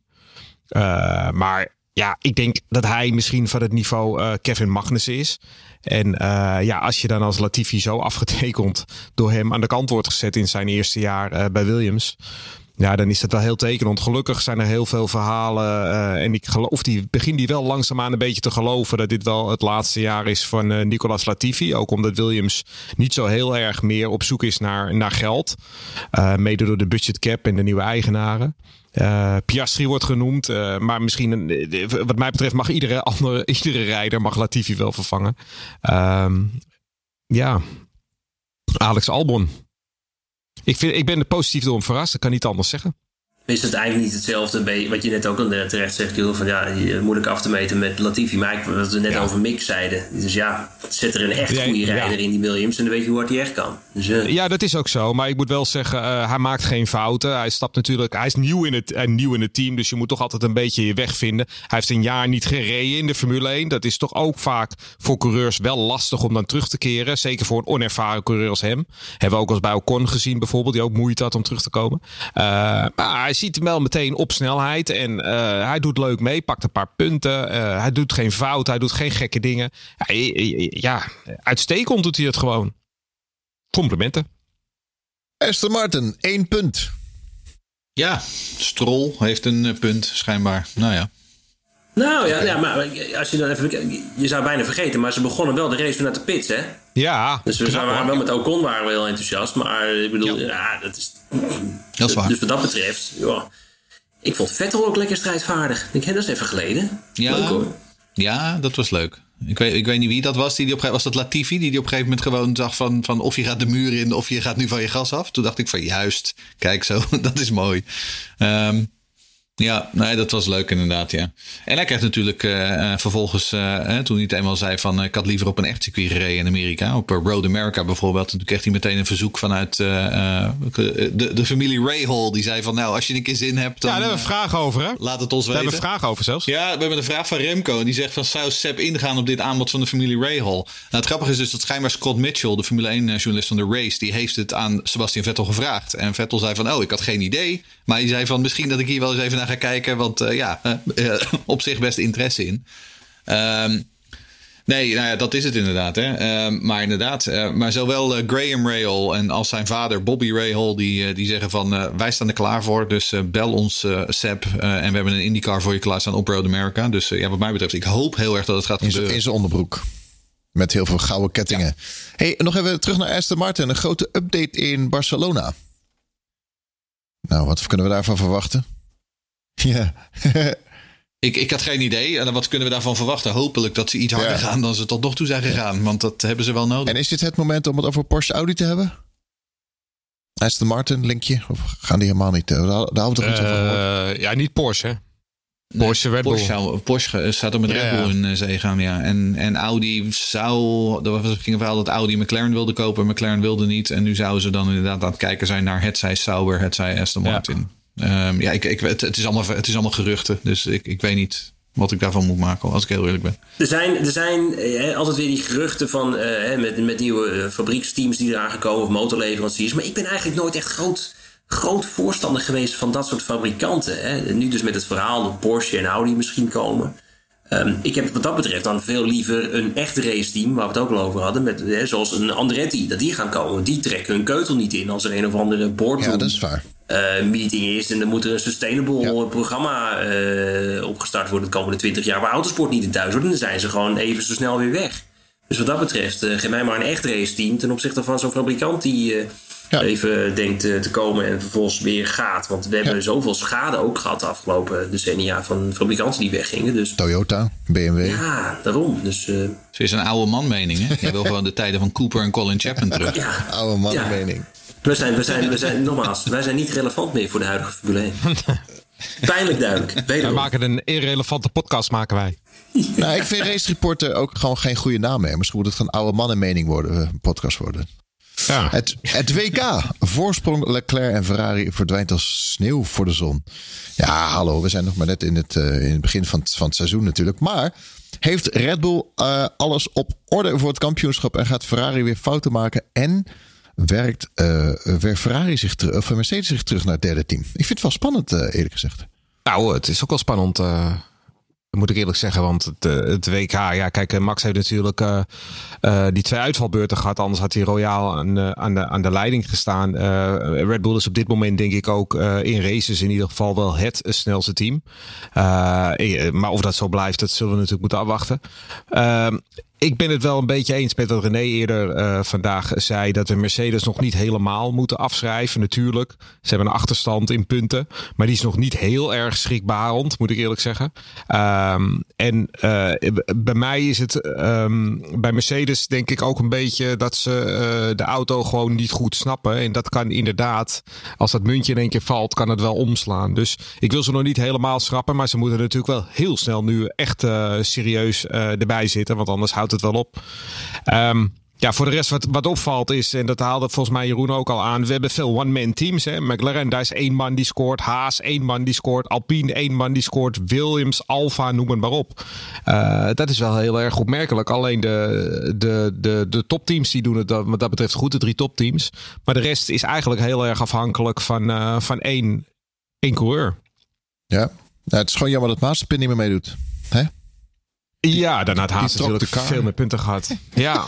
maar ja, ik denk dat hij misschien van het niveau uh, Kevin Magnussen is. En uh, ja, als je dan als Latifi zo afgetekend door hem aan de kant wordt gezet in zijn eerste jaar uh, bij Williams. Ja, dan is dat wel heel tekenend. Gelukkig zijn er heel veel verhalen. en ik geloof die begin die wel langzaamaan een beetje te geloven dat dit wel het laatste jaar is van Nicolas Latifi. Ook omdat Williams niet zo heel erg meer op zoek is naar, naar geld. mede door de budget cap en de nieuwe eigenaren. Uh, Piastri wordt genoemd. Uh, maar misschien, uh, wat mij betreft, mag iedere andere, <laughs> iedere rijder mag Latifi wel vervangen. Ehm, ja, Alex Albon. Ik, vind, ik ben er positief door hem verrast. Ik kan niet anders zeggen is het eigenlijk niet hetzelfde wat je net ook al terecht zegt, joh, van ja, moeilijk af te meten met Latifi. Maar ik, wat we net over Mick zeiden. Dus ja, zet er een echt goede rijder in die Williams en dan weet je hoe hard hij echt kan. Dus, uh. Ja, dat is ook zo. Maar ik moet wel zeggen, uh, hij maakt geen fouten. Hij stapt natuurlijk, hij is nieuw in, het, uh, nieuw in het team, dus je moet toch altijd een beetje je weg vinden. Hij heeft een jaar niet gereden in de Formule 1. Dat is toch ook vaak voor coureurs wel lastig om dan terug te keren. Zeker voor een onervaren coureur als hem. Hebben we ook als bij Ocon gezien bijvoorbeeld, die ook moeite had om terug te komen. maar hij ziet hem wel meteen op snelheid. En uh, hij doet leuk mee, pakt een paar punten. Uh, hij doet geen fout, hij doet geen gekke dingen. Ja, ja, uitstekend doet hij het gewoon. Complimenten. Aston Martin, één punt. Ja, Strol heeft een uh, punt, schijnbaar. Nou ja. Nou ja, ja, maar als je dan even. Je zou bijna vergeten, maar ze begonnen wel de race vanuit de pits, hè? Ja. Dus we waren wel met Ocon waren we heel enthousiast. Maar ik bedoel, ja, dat is. Dat is waar. Dus wat dat betreft, ja. Ik vond Vettel ook lekker strijdvaardig. Ik, dat is even geleden. Ja, leuk, hoor. ja dat was leuk. Ik weet, ik weet niet wie dat was. Die, die op, was dat Latifi? Die, die op een gegeven moment gewoon zag van, van of je gaat de muur in of je gaat nu van je gas af. Toen dacht ik van juist, kijk zo, <laughs> dat is mooi. Um, ja, nee, dat was leuk inderdaad, ja. En hij krijgt natuurlijk uh, vervolgens, uh, toen hij het eenmaal zei van... ik had liever op een echt circuit gereden in Amerika. Op Road America bijvoorbeeld. En toen kreeg hij meteen een verzoek vanuit de, de familie Rahal. Die zei van, nou, als je een keer zin hebt... Dan, ja, daar hebben we vragen over, hè? Laat het ons weten. Daar hebben we vragen over zelfs. Ja, we hebben een vraag van Remco. En die zegt van, zou Seb ingaan op dit aanbod van de familie Rahal? Nou, het grappige is dus dat schijnbaar Scott Mitchell, de Formule 1-journalist van de race... die heeft het aan Sebastian Vettel gevraagd. En Vettel zei van, oh, ik had geen idee. Maar hij zei van, misschien dat ik hier wel eens even naar ga kijken... Want uh, ja, uh, op zich best interesse in. Um, nee, nou ja, dat is het inderdaad. Hè. Um, maar inderdaad, uh, maar zowel Graham Rahal en als zijn vader Bobby Rahal... die, die zeggen van, wij staan er klaar voor. Dus bel ons, Seb. en we hebben een IndyCar voor je klaarstaan op Road America. Dus ja, wat mij betreft, ik hoop heel erg dat het gaat gebeuren. In zijn onderbroek. Met heel veel gouden kettingen. Ja. Hey, nog even terug naar Aston Martin. Een grote update in Barcelona. Nou, wat kunnen we daarvan verwachten? Ja. <laughs> ik, ik had geen idee. En wat kunnen we daarvan verwachten? Hopelijk dat ze iets harder gaan dan ze tot nog toe zijn gegaan. Want dat hebben ze wel nodig. En is dit het moment om het over Porsche Audi te hebben? Aston Martin, linkje? Of gaan die helemaal niet? Daar, houden we toch iets over uh, Ja, niet Porsche, hè? Porsche, Red Bull. Porsche, Porsche staat er met Red Bull in zee gaan, ja. En, en Audi zou... Er was, ging wel dat Audi McLaren wilde kopen. McLaren wilde niet. En nu zouden ze dan inderdaad aan het kijken zijn naar het zij Sauber, het zij Aston Martin. Ja. Um, ja, ik, ik, het, het, is allemaal, het is allemaal geruchten. Dus ik, ik weet niet wat ik daarvan moet maken, als ik heel eerlijk ben. Er zijn, er zijn eh, altijd weer die geruchten van eh, met, met nieuwe eh, fabrieksteams die eraan gekomen of motorleveranciers. Maar ik ben eigenlijk nooit echt groot, groot voorstander geweest van dat soort fabrikanten. Hè. Nu dus met het verhaal dat Porsche en Audi misschien komen. Ehm, ik heb wat dat betreft dan veel liever een echt race team, waar we het ook al over hadden, met, hè, zoals een Andretti, dat die gaan komen. Die trekken hun keutel niet in als er een of andere boardroom Ja, dat is waar. eh, meeting is. En dan moet er een sustainable programma eh, opgestart worden de komende 20 jaar, waar autosport niet in thuis hoort. En dan zijn ze gewoon even zo snel weer weg. Dus wat dat betreft, eh geef mij maar een echt race team ten opzichte van zo'n fabrikant die Ja. even denkt eh, te komen en vervolgens weer gaat. Want we hebben zoveel schade ook gehad de afgelopen decennia van fabrikanten die weggingen. Dus Toyota, BMW. ja, daarom. Dus eh, Ze is een oude man mening, hè? <laughs> Je wil gewoon de tijden van Cooper en Colin Chapman terug. ja, Oude man Ja. mening. we zijn, we zijn, we zijn, nogmaals, wij zijn niet relevant meer voor de huidige Formule 1. <laughs> Pijnlijk duidelijk. Wij Wederom. maken een irrelevante podcast, maken wij. Nou, ik vind Race Reporter ook gewoon geen goede naam meer. Misschien moet het gewoon oude mannen mening worden, eh, een podcast worden. Ja. Het, het WK. Voorsprong Leclerc en Ferrari verdwijnt als sneeuw voor de zon. Ja, hallo. We zijn nog maar net in het, eh, in het begin van het, van het seizoen natuurlijk. Maar heeft Red Bull eh, alles op orde voor het kampioenschap en gaat Ferrari weer fouten maken? En werkt, eh werkt Ferrari zich terug, of Mercedes zich terug naar het derde team? Ik vind het wel spannend, eerlijk gezegd. Nou, het is ook wel spannend. Moet ik eerlijk zeggen. Want het, eh, het WK, ja, kijk, eh, Max heeft natuurlijk eh, die twee uitvalbeurten gehad. Anders had hij royaal aan, eh, aan, de, aan de leiding gestaan. Red Bull is op dit moment, denk ik, ook in races in ieder geval wel het snelste team. Maar of dat zo blijft, dat zullen we natuurlijk moeten afwachten. Ik ben het wel een beetje eens met wat René eerder eh, vandaag zei. Dat we Mercedes nog niet helemaal moeten afschrijven. Natuurlijk, ze hebben een achterstand in punten. Maar die is nog niet heel erg schrikbarend, moet ik eerlijk zeggen. Ehm, en eh, bij mij is het ehm, bij Mercedes denk ik ook een beetje dat ze eh, de auto gewoon niet goed snappen. En dat kan inderdaad, als dat muntje in één keer valt, kan het wel omslaan. Dus ik wil ze nog niet helemaal schrappen. Maar ze moeten natuurlijk wel heel snel nu echt serieus erbij zitten. Want anders houdt het wel op. Ehm, ja, voor de rest wat, wat opvalt is, en dat haalde volgens mij Jeroen ook al aan. We hebben veel one-man teams. Hè. McLaren, daar is één man die scoort. Haas, één man die scoort. Alpine, één man die scoort. Williams, Alfa, noem het maar op. Eh, dat is wel heel erg opmerkelijk. Alleen de, de, de, de topteams die doen het dat- wat dat betreft goed, de drie topteams. Maar de rest is eigenlijk heel erg afhankelijk van, eh, van één, één coureur. Ja, nou, het is gewoon jammer dat Mazepin niet meer meedoet. Hè? Ja, daarna had Haas natuurlijk de veel meer punten gehad. <laughs> Ja,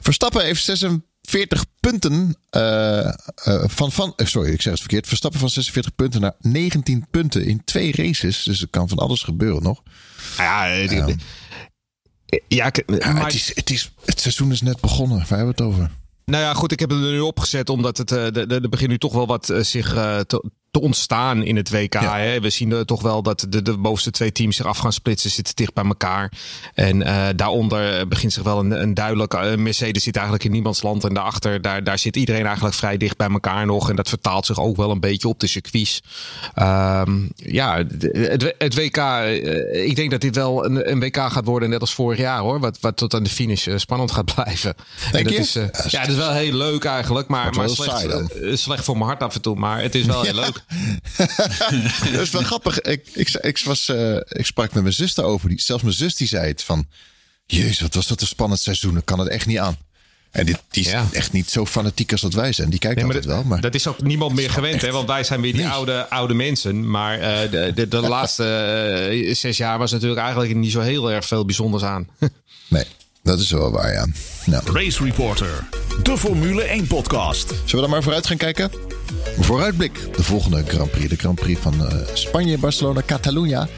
Verstappen heeft 46 punten eh, eh, van, van eh, sorry, ik zeg het verkeerd. Verstappen van 46 punten naar 19 punten in twee races. Dus er kan van alles gebeuren nog. ja, die- ja, ik- Ja, maar- het, is, het, is, het seizoen is net begonnen. Waar hebben we het over? Nou ja, goed, ik heb het er nu opgezet omdat het, de- de- begint nu toch wel wat zich te, te ontstaan in het WK. Ja. Hè? We zien eh, toch wel dat de, de bovenste twee teams zich af gaan splitsen, zitten dicht bij elkaar. En eh, daaronder eh, begint zich wel een, een duidelijk. Mercedes zit eigenlijk in niemands land en daarachter, daar, daar zit iedereen eigenlijk vrij dicht bij elkaar nog. En dat vertaalt zich ook wel een beetje op de circuits. Ehm, ja, het, het WK, ik denk dat dit wel een, een WK gaat worden, net als vorig jaar hoor. Wat, wat tot aan de finish spannend gaat <laughs> blijven. En Denk dat je? Is, Ja, het is wel heel leuk eigenlijk, maar, maar slecht, slecht voor mijn hart af en toe. Maar het is wel <laughs> heel leuk. <laughs> dat is wel grappig. Ik, ik, ik, was, eh, ik sprak met mijn zuster over. Die, zelfs mijn zus die zei het van... Jezus, wat was dat een spannend seizoen. Ik kan het echt niet aan. En dit, die is Ja. echt niet zo fanatiek als dat wij zijn. Die kijkt Nee, altijd dat, wel. Maar dat is ook niemand meer gewend, hè? Want wij zijn weer die Nee. oude, oude mensen. Maar eh, de, de, de <laughs> laatste eh, zes jaar was natuurlijk eigenlijk niet zo heel erg veel bijzonders aan. <laughs> nee, dat is wel waar, ja. Race Reporter, de Formule 1 podcast. Zullen we dan maar vooruit gaan kijken? Vooruitblik. De volgende Grand Prix. De Grand Prix van eh, Spanje, Barcelona, Catalunya.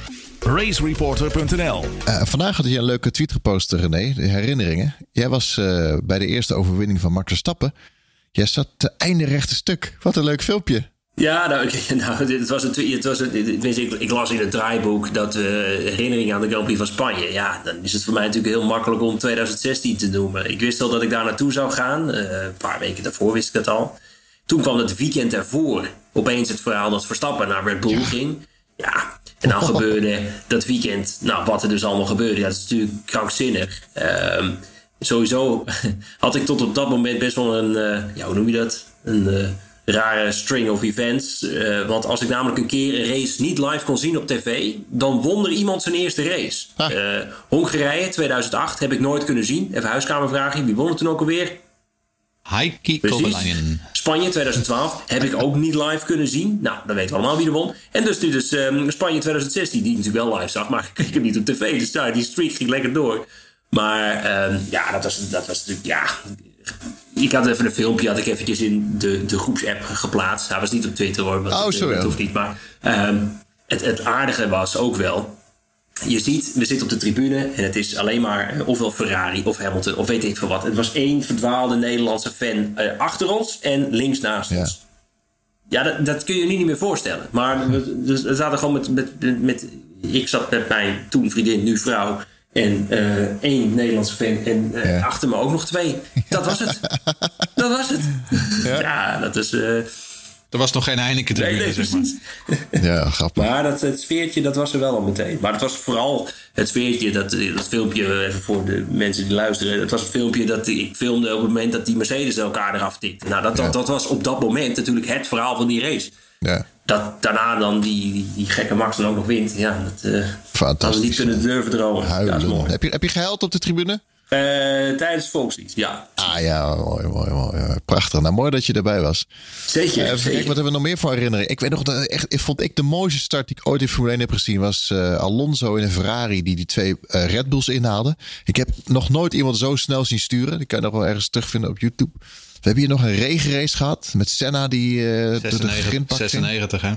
Racereporter.nl Eh, vandaag had je een leuke tweet gepost, René. De herinneringen. Jij was eh, bij de eerste overwinning van Max Verstappen. Jij zat te einde rechte stuk. Wat een leuk filmpje. Ja, nou, ik- <laughs> nou het was een, het was een, ik, ik las in het draaiboek dat eh herinnering aan de Grand Prix van Spanje. Ja, dan is het voor mij natuurlijk heel makkelijk om 2016 te noemen. Ik wist al dat ik daar naartoe zou gaan. Eh, een paar weken daarvoor wist ik dat al. Toen kwam het weekend ervoor opeens het verhaal dat Verstappen naar Red Bull ging. Ja, en dan <laughs> gebeurde dat weekend, nou wat er dus allemaal gebeurde, ja, dat is natuurlijk krankzinnig. Ehm, sowieso <laughs> had ik tot op dat moment best wel een, eh, ja, hoe noem je dat? Een, rare string of events. Uh, want als ik namelijk een keer een race niet live kon zien op tv, dan won er iemand zijn eerste race. Ah. Uh, Hongarije 2008 heb ik nooit kunnen zien. Even huiskamervraagje, wie won het toen ook alweer? Heikki Kovalainen. Spanje 2012 heb ik ook niet live kunnen zien. Nou, dan weten we allemaal wie er won. En dus dit is um, Spanje 2016, die ik natuurlijk wel live zag, maar ik <laughs> keek hem niet op tv. Dus daar, die streak ging lekker door. Maar um, ja, dat was, dat was natuurlijk, ja... Ik had even een filmpje, had ik eventjes in de, de groepsapp geplaatst. Hij was niet op Twitter hoor, oh, sorry. dat hoeft niet. Maar um, het, het aardige was ook wel je ziet, we zitten op de tribune en het is alleen maar eh, ofwel Ferrari of Hamilton of weet ik veel wat. Het was één verdwaalde Nederlandse fan uh, achter ons en links naast ja. ons. Ja, dat, dat, kun je je niet meer voorstellen. Maar we, we zaten gewoon met, met, met, Ik zat met mijn toen vriendin, nu vrouw. En uh, één Nederlandse fan. En uh, ja. achter me ook nog twee. Dat was het. <laughs> dat was het. Ja, ja dat is. Uh, er was nog geen Heineken nee, nee, zeg maar. <laughs> Ja, grappig. Maar dat, het sfeertje, dat was er wel al meteen. Maar het was vooral het sfeertje, dat, dat filmpje, even voor de mensen die luisteren. Het was het filmpje dat ik filmde op het moment dat die Mercedes elkaar eraf tikte. Nou, dat, dat, dat was op dat moment natuurlijk het verhaal van die race. Ja. Dat daarna dan die, die, gekke Max dan ook nog wint. Ja, dat uh, hadden we niet kunnen durven dromen. Huilen. Heb je, heb je gehuild op de tribune? Uh, tijdens volkslied, ja. Ah ja, mooi, mooi, mooi. Prachtig. Nou, mooi dat je erbij was. Zeker. Uh, wat hebben we nog meer voor herinneren? Ik weet nog, dat echt, vond ik de mooiste start die ik ooit in Formule 1 heb gezien... was uh, Alonso in een Ferrari die die twee Red Bulls inhaalde. Ik heb nog nooit iemand zo snel zien sturen. Die kan je nog wel ergens terugvinden op YouTube. We hebben hier nog een regenrace gehad met Senna die 96, de grindpak 96, hè?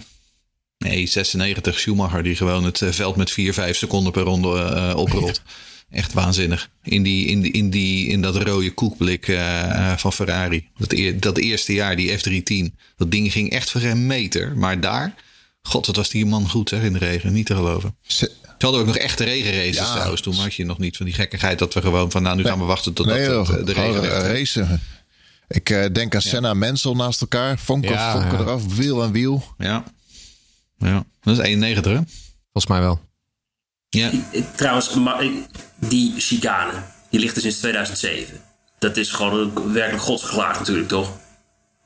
Nee, 96. Schumacher die gewoon het veld met 4, 5 seconden per ronde oprolt. <laughs> Echt waanzinnig. In, die, in, die, in, die, in dat rode koekblik uh, van Ferrari. Dat, dat eerste jaar, die F310. Dat ding ging echt voor een meter. Maar daar, god, wat was die man goed zeg, in de regen. Niet te geloven. Ze hadden ook nog echte regenraces ja, trouwens. Toen had je nog niet van die gekkigheid dat we gewoon van... nou, nu gaan we wachten tot nee, dat, de, de regen racen. Ik uh, denk aan Senna en Mensel naast elkaar. Vonken, ja, vonken ja. eraf, wiel en wiel. Ja. ja, dat is 91 hè? Volgens mij wel. Ja. Trouwens, die chicane, die ligt er sinds 2007. Dat is gewoon werkelijk godsgeklaagd natuurlijk, toch?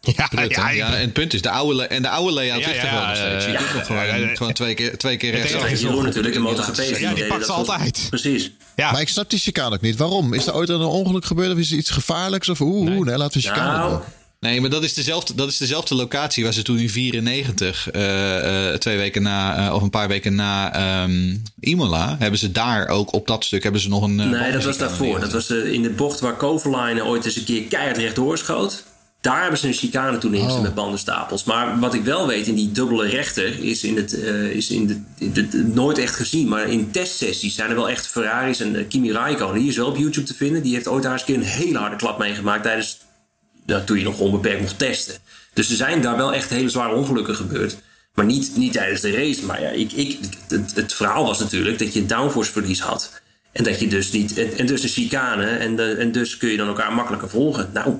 Ja, ja, ja, en het punt is, de oude, en de oude layout ligt er wel nog steeds. Je kunt nog gewoon, gewoon twee keer, twee keer rechts. Dat Jeroen natuurlijk, de MotoGP. Ja, die pakt ze altijd. Precies. Ja. Maar ik snap die chicane ook niet. Waarom? Is er ooit een ongeluk gebeurd of is er iets gevaarlijks? Of oeh, nee. nee laten we chicane nou, Nee, maar dat is, dezelfde, dat is dezelfde locatie waar ze toen in 94, uh, uh, twee weken na, uh, of een paar weken na um, Imola, hebben ze daar ook op dat stuk hebben ze nog een. nee, dat was daarvoor. Dat was in de bocht waar Kovalainen ooit eens een keer keihard rechtdoor schoot. Daar hebben ze een chicane toen ingezet oh. met bandenstapels. Maar wat ik wel weet in die dubbele rechter is, in het, is in de, in de, nooit echt gezien. Maar in testsessies zijn er wel echt Ferraris en Kimi Raikkonen. Die is wel op YouTube te vinden. Die heeft ooit daar eens een keer een hele harde klap meegemaakt tijdens dat doe je nog onbeperkt mocht testen. Dus er zijn daar wel echt hele zware ongelukken gebeurd. Maar niet, niet tijdens de race. Maar ja, ik, ik, het, het verhaal was natuurlijk dat je downforce verlies had. En dat je dus niet. En, en dus de chicane. En, de, en dus kun je dan elkaar makkelijker volgen. Nou.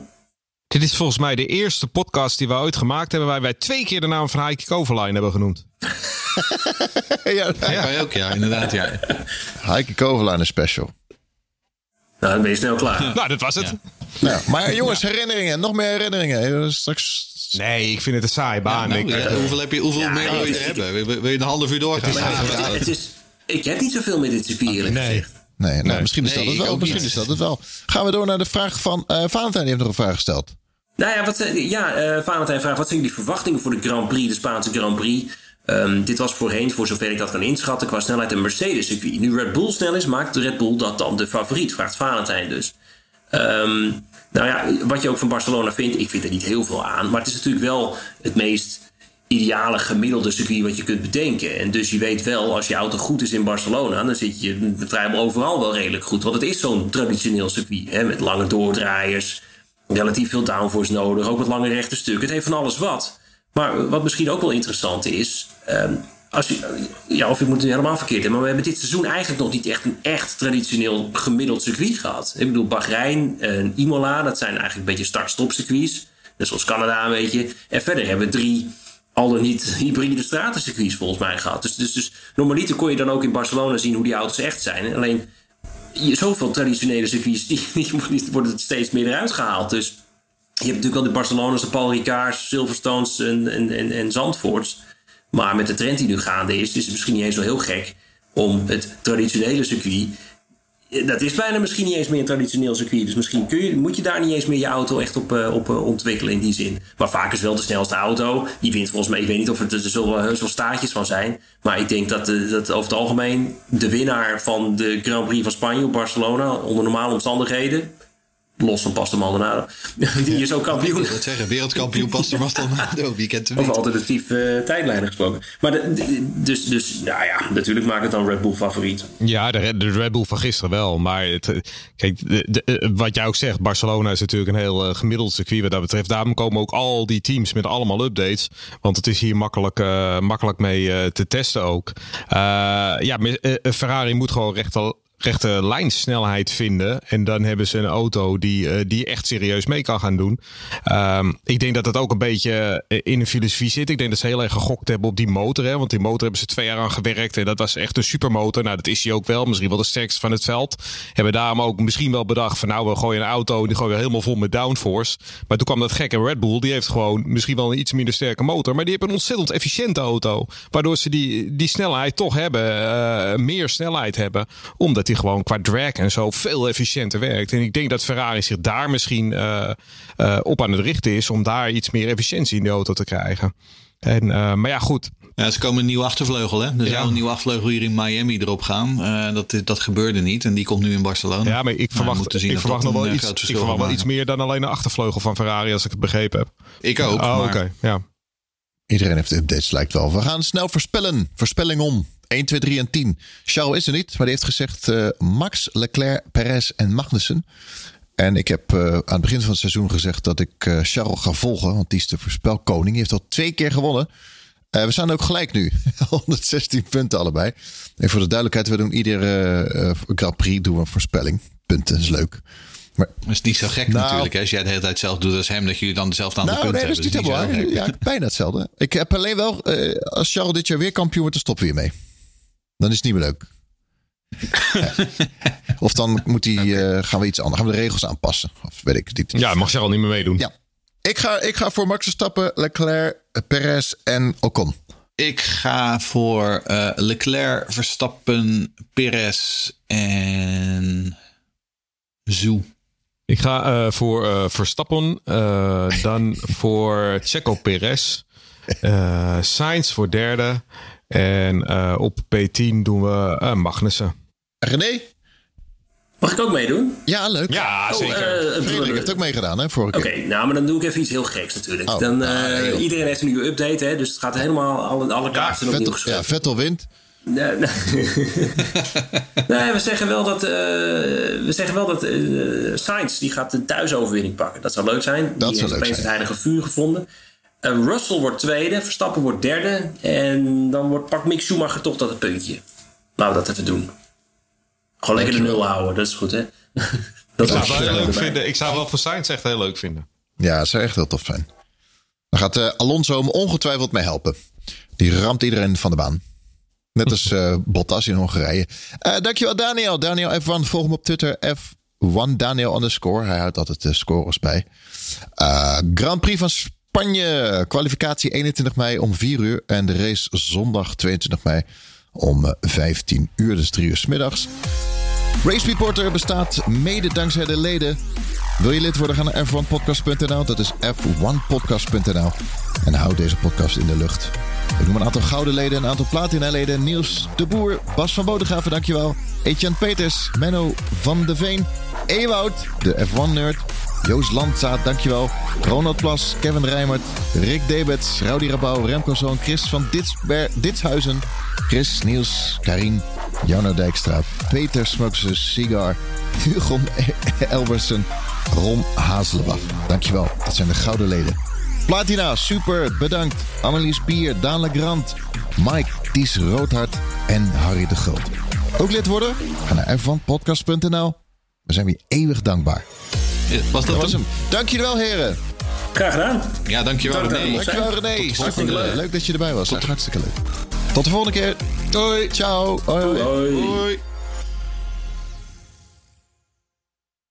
Dit is volgens mij de eerste podcast die we ooit gemaakt hebben. waar wij twee keer de naam van Heike Kovalainen hebben genoemd. <laughs> ja, ja, ook, ja, inderdaad. Ja. Heike Kovalainen special. Nou, dan ben je snel klaar. nou, dat was het. Ja. maar jongens, herinneringen. Nog meer herinneringen. Straks... Nee, ik vind het een saai baan. Nou, ik, hoeveel heb je, hoeveel meer wil je hebben? Wil, je een half uur doorgaan? Het is, het ik heb niet zoveel met dit circuit eerlijk nee. gezegd. Nee, nou, misschien is dat het wel. Misschien is dat het wel. Gaan we door naar de vraag van uh, Valentijn. Die heeft nog een vraag gesteld. Nou ja, wat, ja uh, Valentijn vraagt: wat zijn jullie verwachtingen voor de Grand Prix, de Spaanse Grand Prix? Um, dit was voorheen, voor zover ik dat kan inschatten, qua snelheid een Mercedes-circuit. Nu Red Bull snel is, maakt Red Bull dat dan de favoriet, vraagt Valentijn dus. Um, nou ja, wat je ook van Barcelona vindt, ik vind er niet heel veel aan. Maar het is natuurlijk wel het meest ideale gemiddelde circuit wat je kunt bedenken. En dus je weet wel, als je auto goed is in Barcelona, dan zit je vrijwel overal wel redelijk goed. Want het is zo'n traditioneel circuit, hè, met lange doordraaiers, relatief veel downforce nodig, ook wat lange rechte stukken. Het heeft van alles wat. Maar wat misschien ook wel interessant is. Um, als je, ja, of ik moet het helemaal verkeerd hebben. Maar we hebben dit seizoen eigenlijk nog niet echt een echt traditioneel gemiddeld circuit gehad. Ik bedoel, Bahrein Imola, dat zijn eigenlijk een beetje start-stop circuits. Net zoals Canada een beetje. En verder hebben we drie al dan niet hybride stratencircuits volgens mij gehad. Dus, dus, dus normaliter kon je dan ook in Barcelona zien hoe die auto's echt zijn. Alleen zoveel traditionele circuits, die, <laughs> die, worden steeds meer eruit gehaald. Dus Je hebt natuurlijk al de Barcelona's, de Paul Ricards, Silverstones en, en, en, en Zandvoorts. Maar met de trend die nu gaande is, is het misschien niet eens zo heel gek om het traditionele circuit. Dat is bijna misschien niet eens meer een traditioneel circuit. Dus misschien kun je, moet je daar niet eens meer je auto echt op, uh, op uh, ontwikkelen in die zin. Maar vaak is wel de snelste auto. Die wint volgens mij, ik weet niet of er, er zullen heus wel staatjes van zijn. Maar ik denk dat, uh, dat over het algemeen de winnaar van de Grand Prix van Spanje op Barcelona, onder normale omstandigheden, Los van Pastor Maldonado. <laughs> Die is ook kampioen. Ik wil het zeggen, wereldkampioen Pastor Maldonado. Wie kent hem Over alternatief uh, tijdlijnen gesproken. Maar de, de, dus, dus, nou ja, natuurlijk maakt het dan Red Bull favoriet. Ja, de, de Red Bull van gisteren wel. Maar het, kijk, de, wat jij ook zegt, Barcelona is natuurlijk een heel uh, gemiddeld circuit wat dat betreft. Daarom komen ook al die teams met allemaal updates. Want het is hier makkelijk, uh, makkelijk mee te testen ook. ja, Ferrari moet gewoon recht al rechte lijnsnelheid vinden. En dan hebben ze een auto die, uh, die echt serieus mee kan gaan doen. Um, ik denk dat dat ook een beetje in een filosofie zit. Ik denk dat ze heel erg gegokt hebben op die motor. Hè? Want die motor hebben ze twee jaar aan gewerkt. En dat was echt een supermotor. Nou, dat is hij ook wel. Misschien wel de sterkste van het veld. Hebben daarom ook misschien wel bedacht van nou, we gooien een auto. Die gooien we helemaal vol met downforce. Maar toen kwam dat gekke Red Bull. Die heeft gewoon misschien wel een iets minder sterke motor. Maar die hebben een ontzettend efficiënte auto. Waardoor ze die, die snelheid toch hebben. Uh, meer snelheid hebben. Omdat die gewoon qua drag en zo veel efficiënter werkt. En ik denk dat Ferrari zich daar misschien uh, uh, op aan het richten is om daar iets meer efficiëntie in de auto te krijgen. En, uh, maar ja, goed. Ja, ze komen een nieuwe achtervleugel. Hè? Er ja. zou een nieuwe achtervleugel hier in Miami erop gaan. Uh, dat, dat gebeurde niet. En die komt nu in Barcelona. Ja, maar ik verwacht, zien ik verwacht nog wel, iets, ik verwacht wel iets meer dan alleen de achtervleugel van Ferrari, als ik het begrepen heb. Ik ook. Oh, oké. Okay. Ja. Iedereen heeft updates, lijkt wel. We gaan snel voorspellen. Voorspelling om. 1, 2, 3 en 10. Charles is er niet, maar die heeft gezegd uh, Max, Leclerc, Perez en Magnussen. En ik heb uh, aan het begin van het seizoen gezegd dat ik uh, Charles ga volgen, want die is de voorspelkoning. Die heeft al twee keer gewonnen. we staan ook gelijk nu. <laughs> 116 punten allebei. En voor de duidelijkheid, we doen iedere Grand Prix doen we een voorspelling. Punten, is leuk. Maar dat is niet zo gek nou, natuurlijk. Hè? Als jij de hele tijd hetzelfde doet als hem, dat jullie dan dezelfde aantal nou, punten nee, hebben. Dat is niet helemaal Ja, bijna hetzelfde. Ik heb alleen wel, als Charles dit jaar weer kampioen wordt, dan stoppen we weer mee. Dan is het niet meer leuk. <laughs> of dan moet die, okay. uh, gaan we iets anders. Gaan we de regels aanpassen. Of weet ik niet. Ja, mag Charles niet meer meedoen. Ja. Ik ga, ik ga voor Max Verstappen, Leclerc, Perez en Ocon. Ik ga voor uh, Leclerc, Verstappen, Perez en Zoe. Ik ga uh, voor uh, Verstappen, uh, dan voor Checo Perez, Sainz voor derde en op P10 doen we Magnussen. René? Mag ik ook meedoen? Ja, leuk. Ja, zeker. Oh, Frederik heeft ook meegedaan, hè, vorige keer. Oké, nou, maar dan doe ik even iets heel geks natuurlijk. Oh, dan, nou, iedereen heeft een nieuwe update, hè, dus het gaat helemaal, alle, alle kaarten ja, opnieuw Vettel, Ja, Vettel wint. Nee, nee. <laughs> nee, we zeggen wel dat, uh, we zeggen wel dat uh, Sainz die gaat de thuisoverwinning pakken. Dat zou leuk zijn. Dat die zou heeft leuk opeens het heilige vuur gevonden. Uh, Russell wordt tweede, Verstappen wordt derde. En dan wordt, pakt Mick Schumacher toch dat het puntje. Laten we dat even doen. Gewoon lekker de nul houden, dat is goed hè. <laughs> dat ik, zou wel leuk vinden. ik zou wel voor Sainz echt heel leuk vinden. Ja, dat zou echt heel tof zijn. Dan gaat Alonso hem ongetwijfeld mee helpen. Die ramt iedereen van de baan. Net als uh, <laughs> Bottas in Hongarije. Uh, dankjewel Daniel. Daniel F1. Volg hem op Twitter. F1 Daniel underscore. Hij houdt altijd de scores bij. Uh, Grand Prix van Spanje. Kwalificatie 21 mei om 4 uur. En de race zondag 22 mei om 15 uur. Dus 3 uur s middags. Race Reporter bestaat mede dankzij de leden. Wil je lid worden? Ga naar f1podcast.nl. Dat is f1podcast.nl. En houd deze podcast in de lucht. Ik noem een aantal gouden leden, een aantal platina-leden. Niels de Boer, Bas van Bodegraven, dankjewel. Etienne Peters, Menno van de Veen, Ewoud, de F1-nerd. Joost Landzaat, dankjewel. Ronald Plas, Kevin Rijmert, Rick Debets, Rowdy Rabouw, Remco Zoon, Chris van Ditsber, Ditshuizen, Chris, Niels, Karin, Jarno Dijkstra, Peter Smokses, Sigar, Hugo <laughs> Elbersen, Ron Hazelenbach. Dankjewel, dat zijn de gouden leden. Platina, super, bedankt. Annelies Bier, Daan Legrand, Mike, Ties Roodhart en Harry de Groot. Ook lid worden? Ga naar ervanpodcast.nl. We zijn weer eeuwig dankbaar. Was dat, dat was hem. Dank jullie wel, heren. Graag gedaan. Ja, dankjewel René. Dankjewel René. Hartstikke leuk. leuk dat je erbij was. Tot, hartstikke leuk. Tot de volgende keer. Doei. Ciao. hoi. hoi. hoi.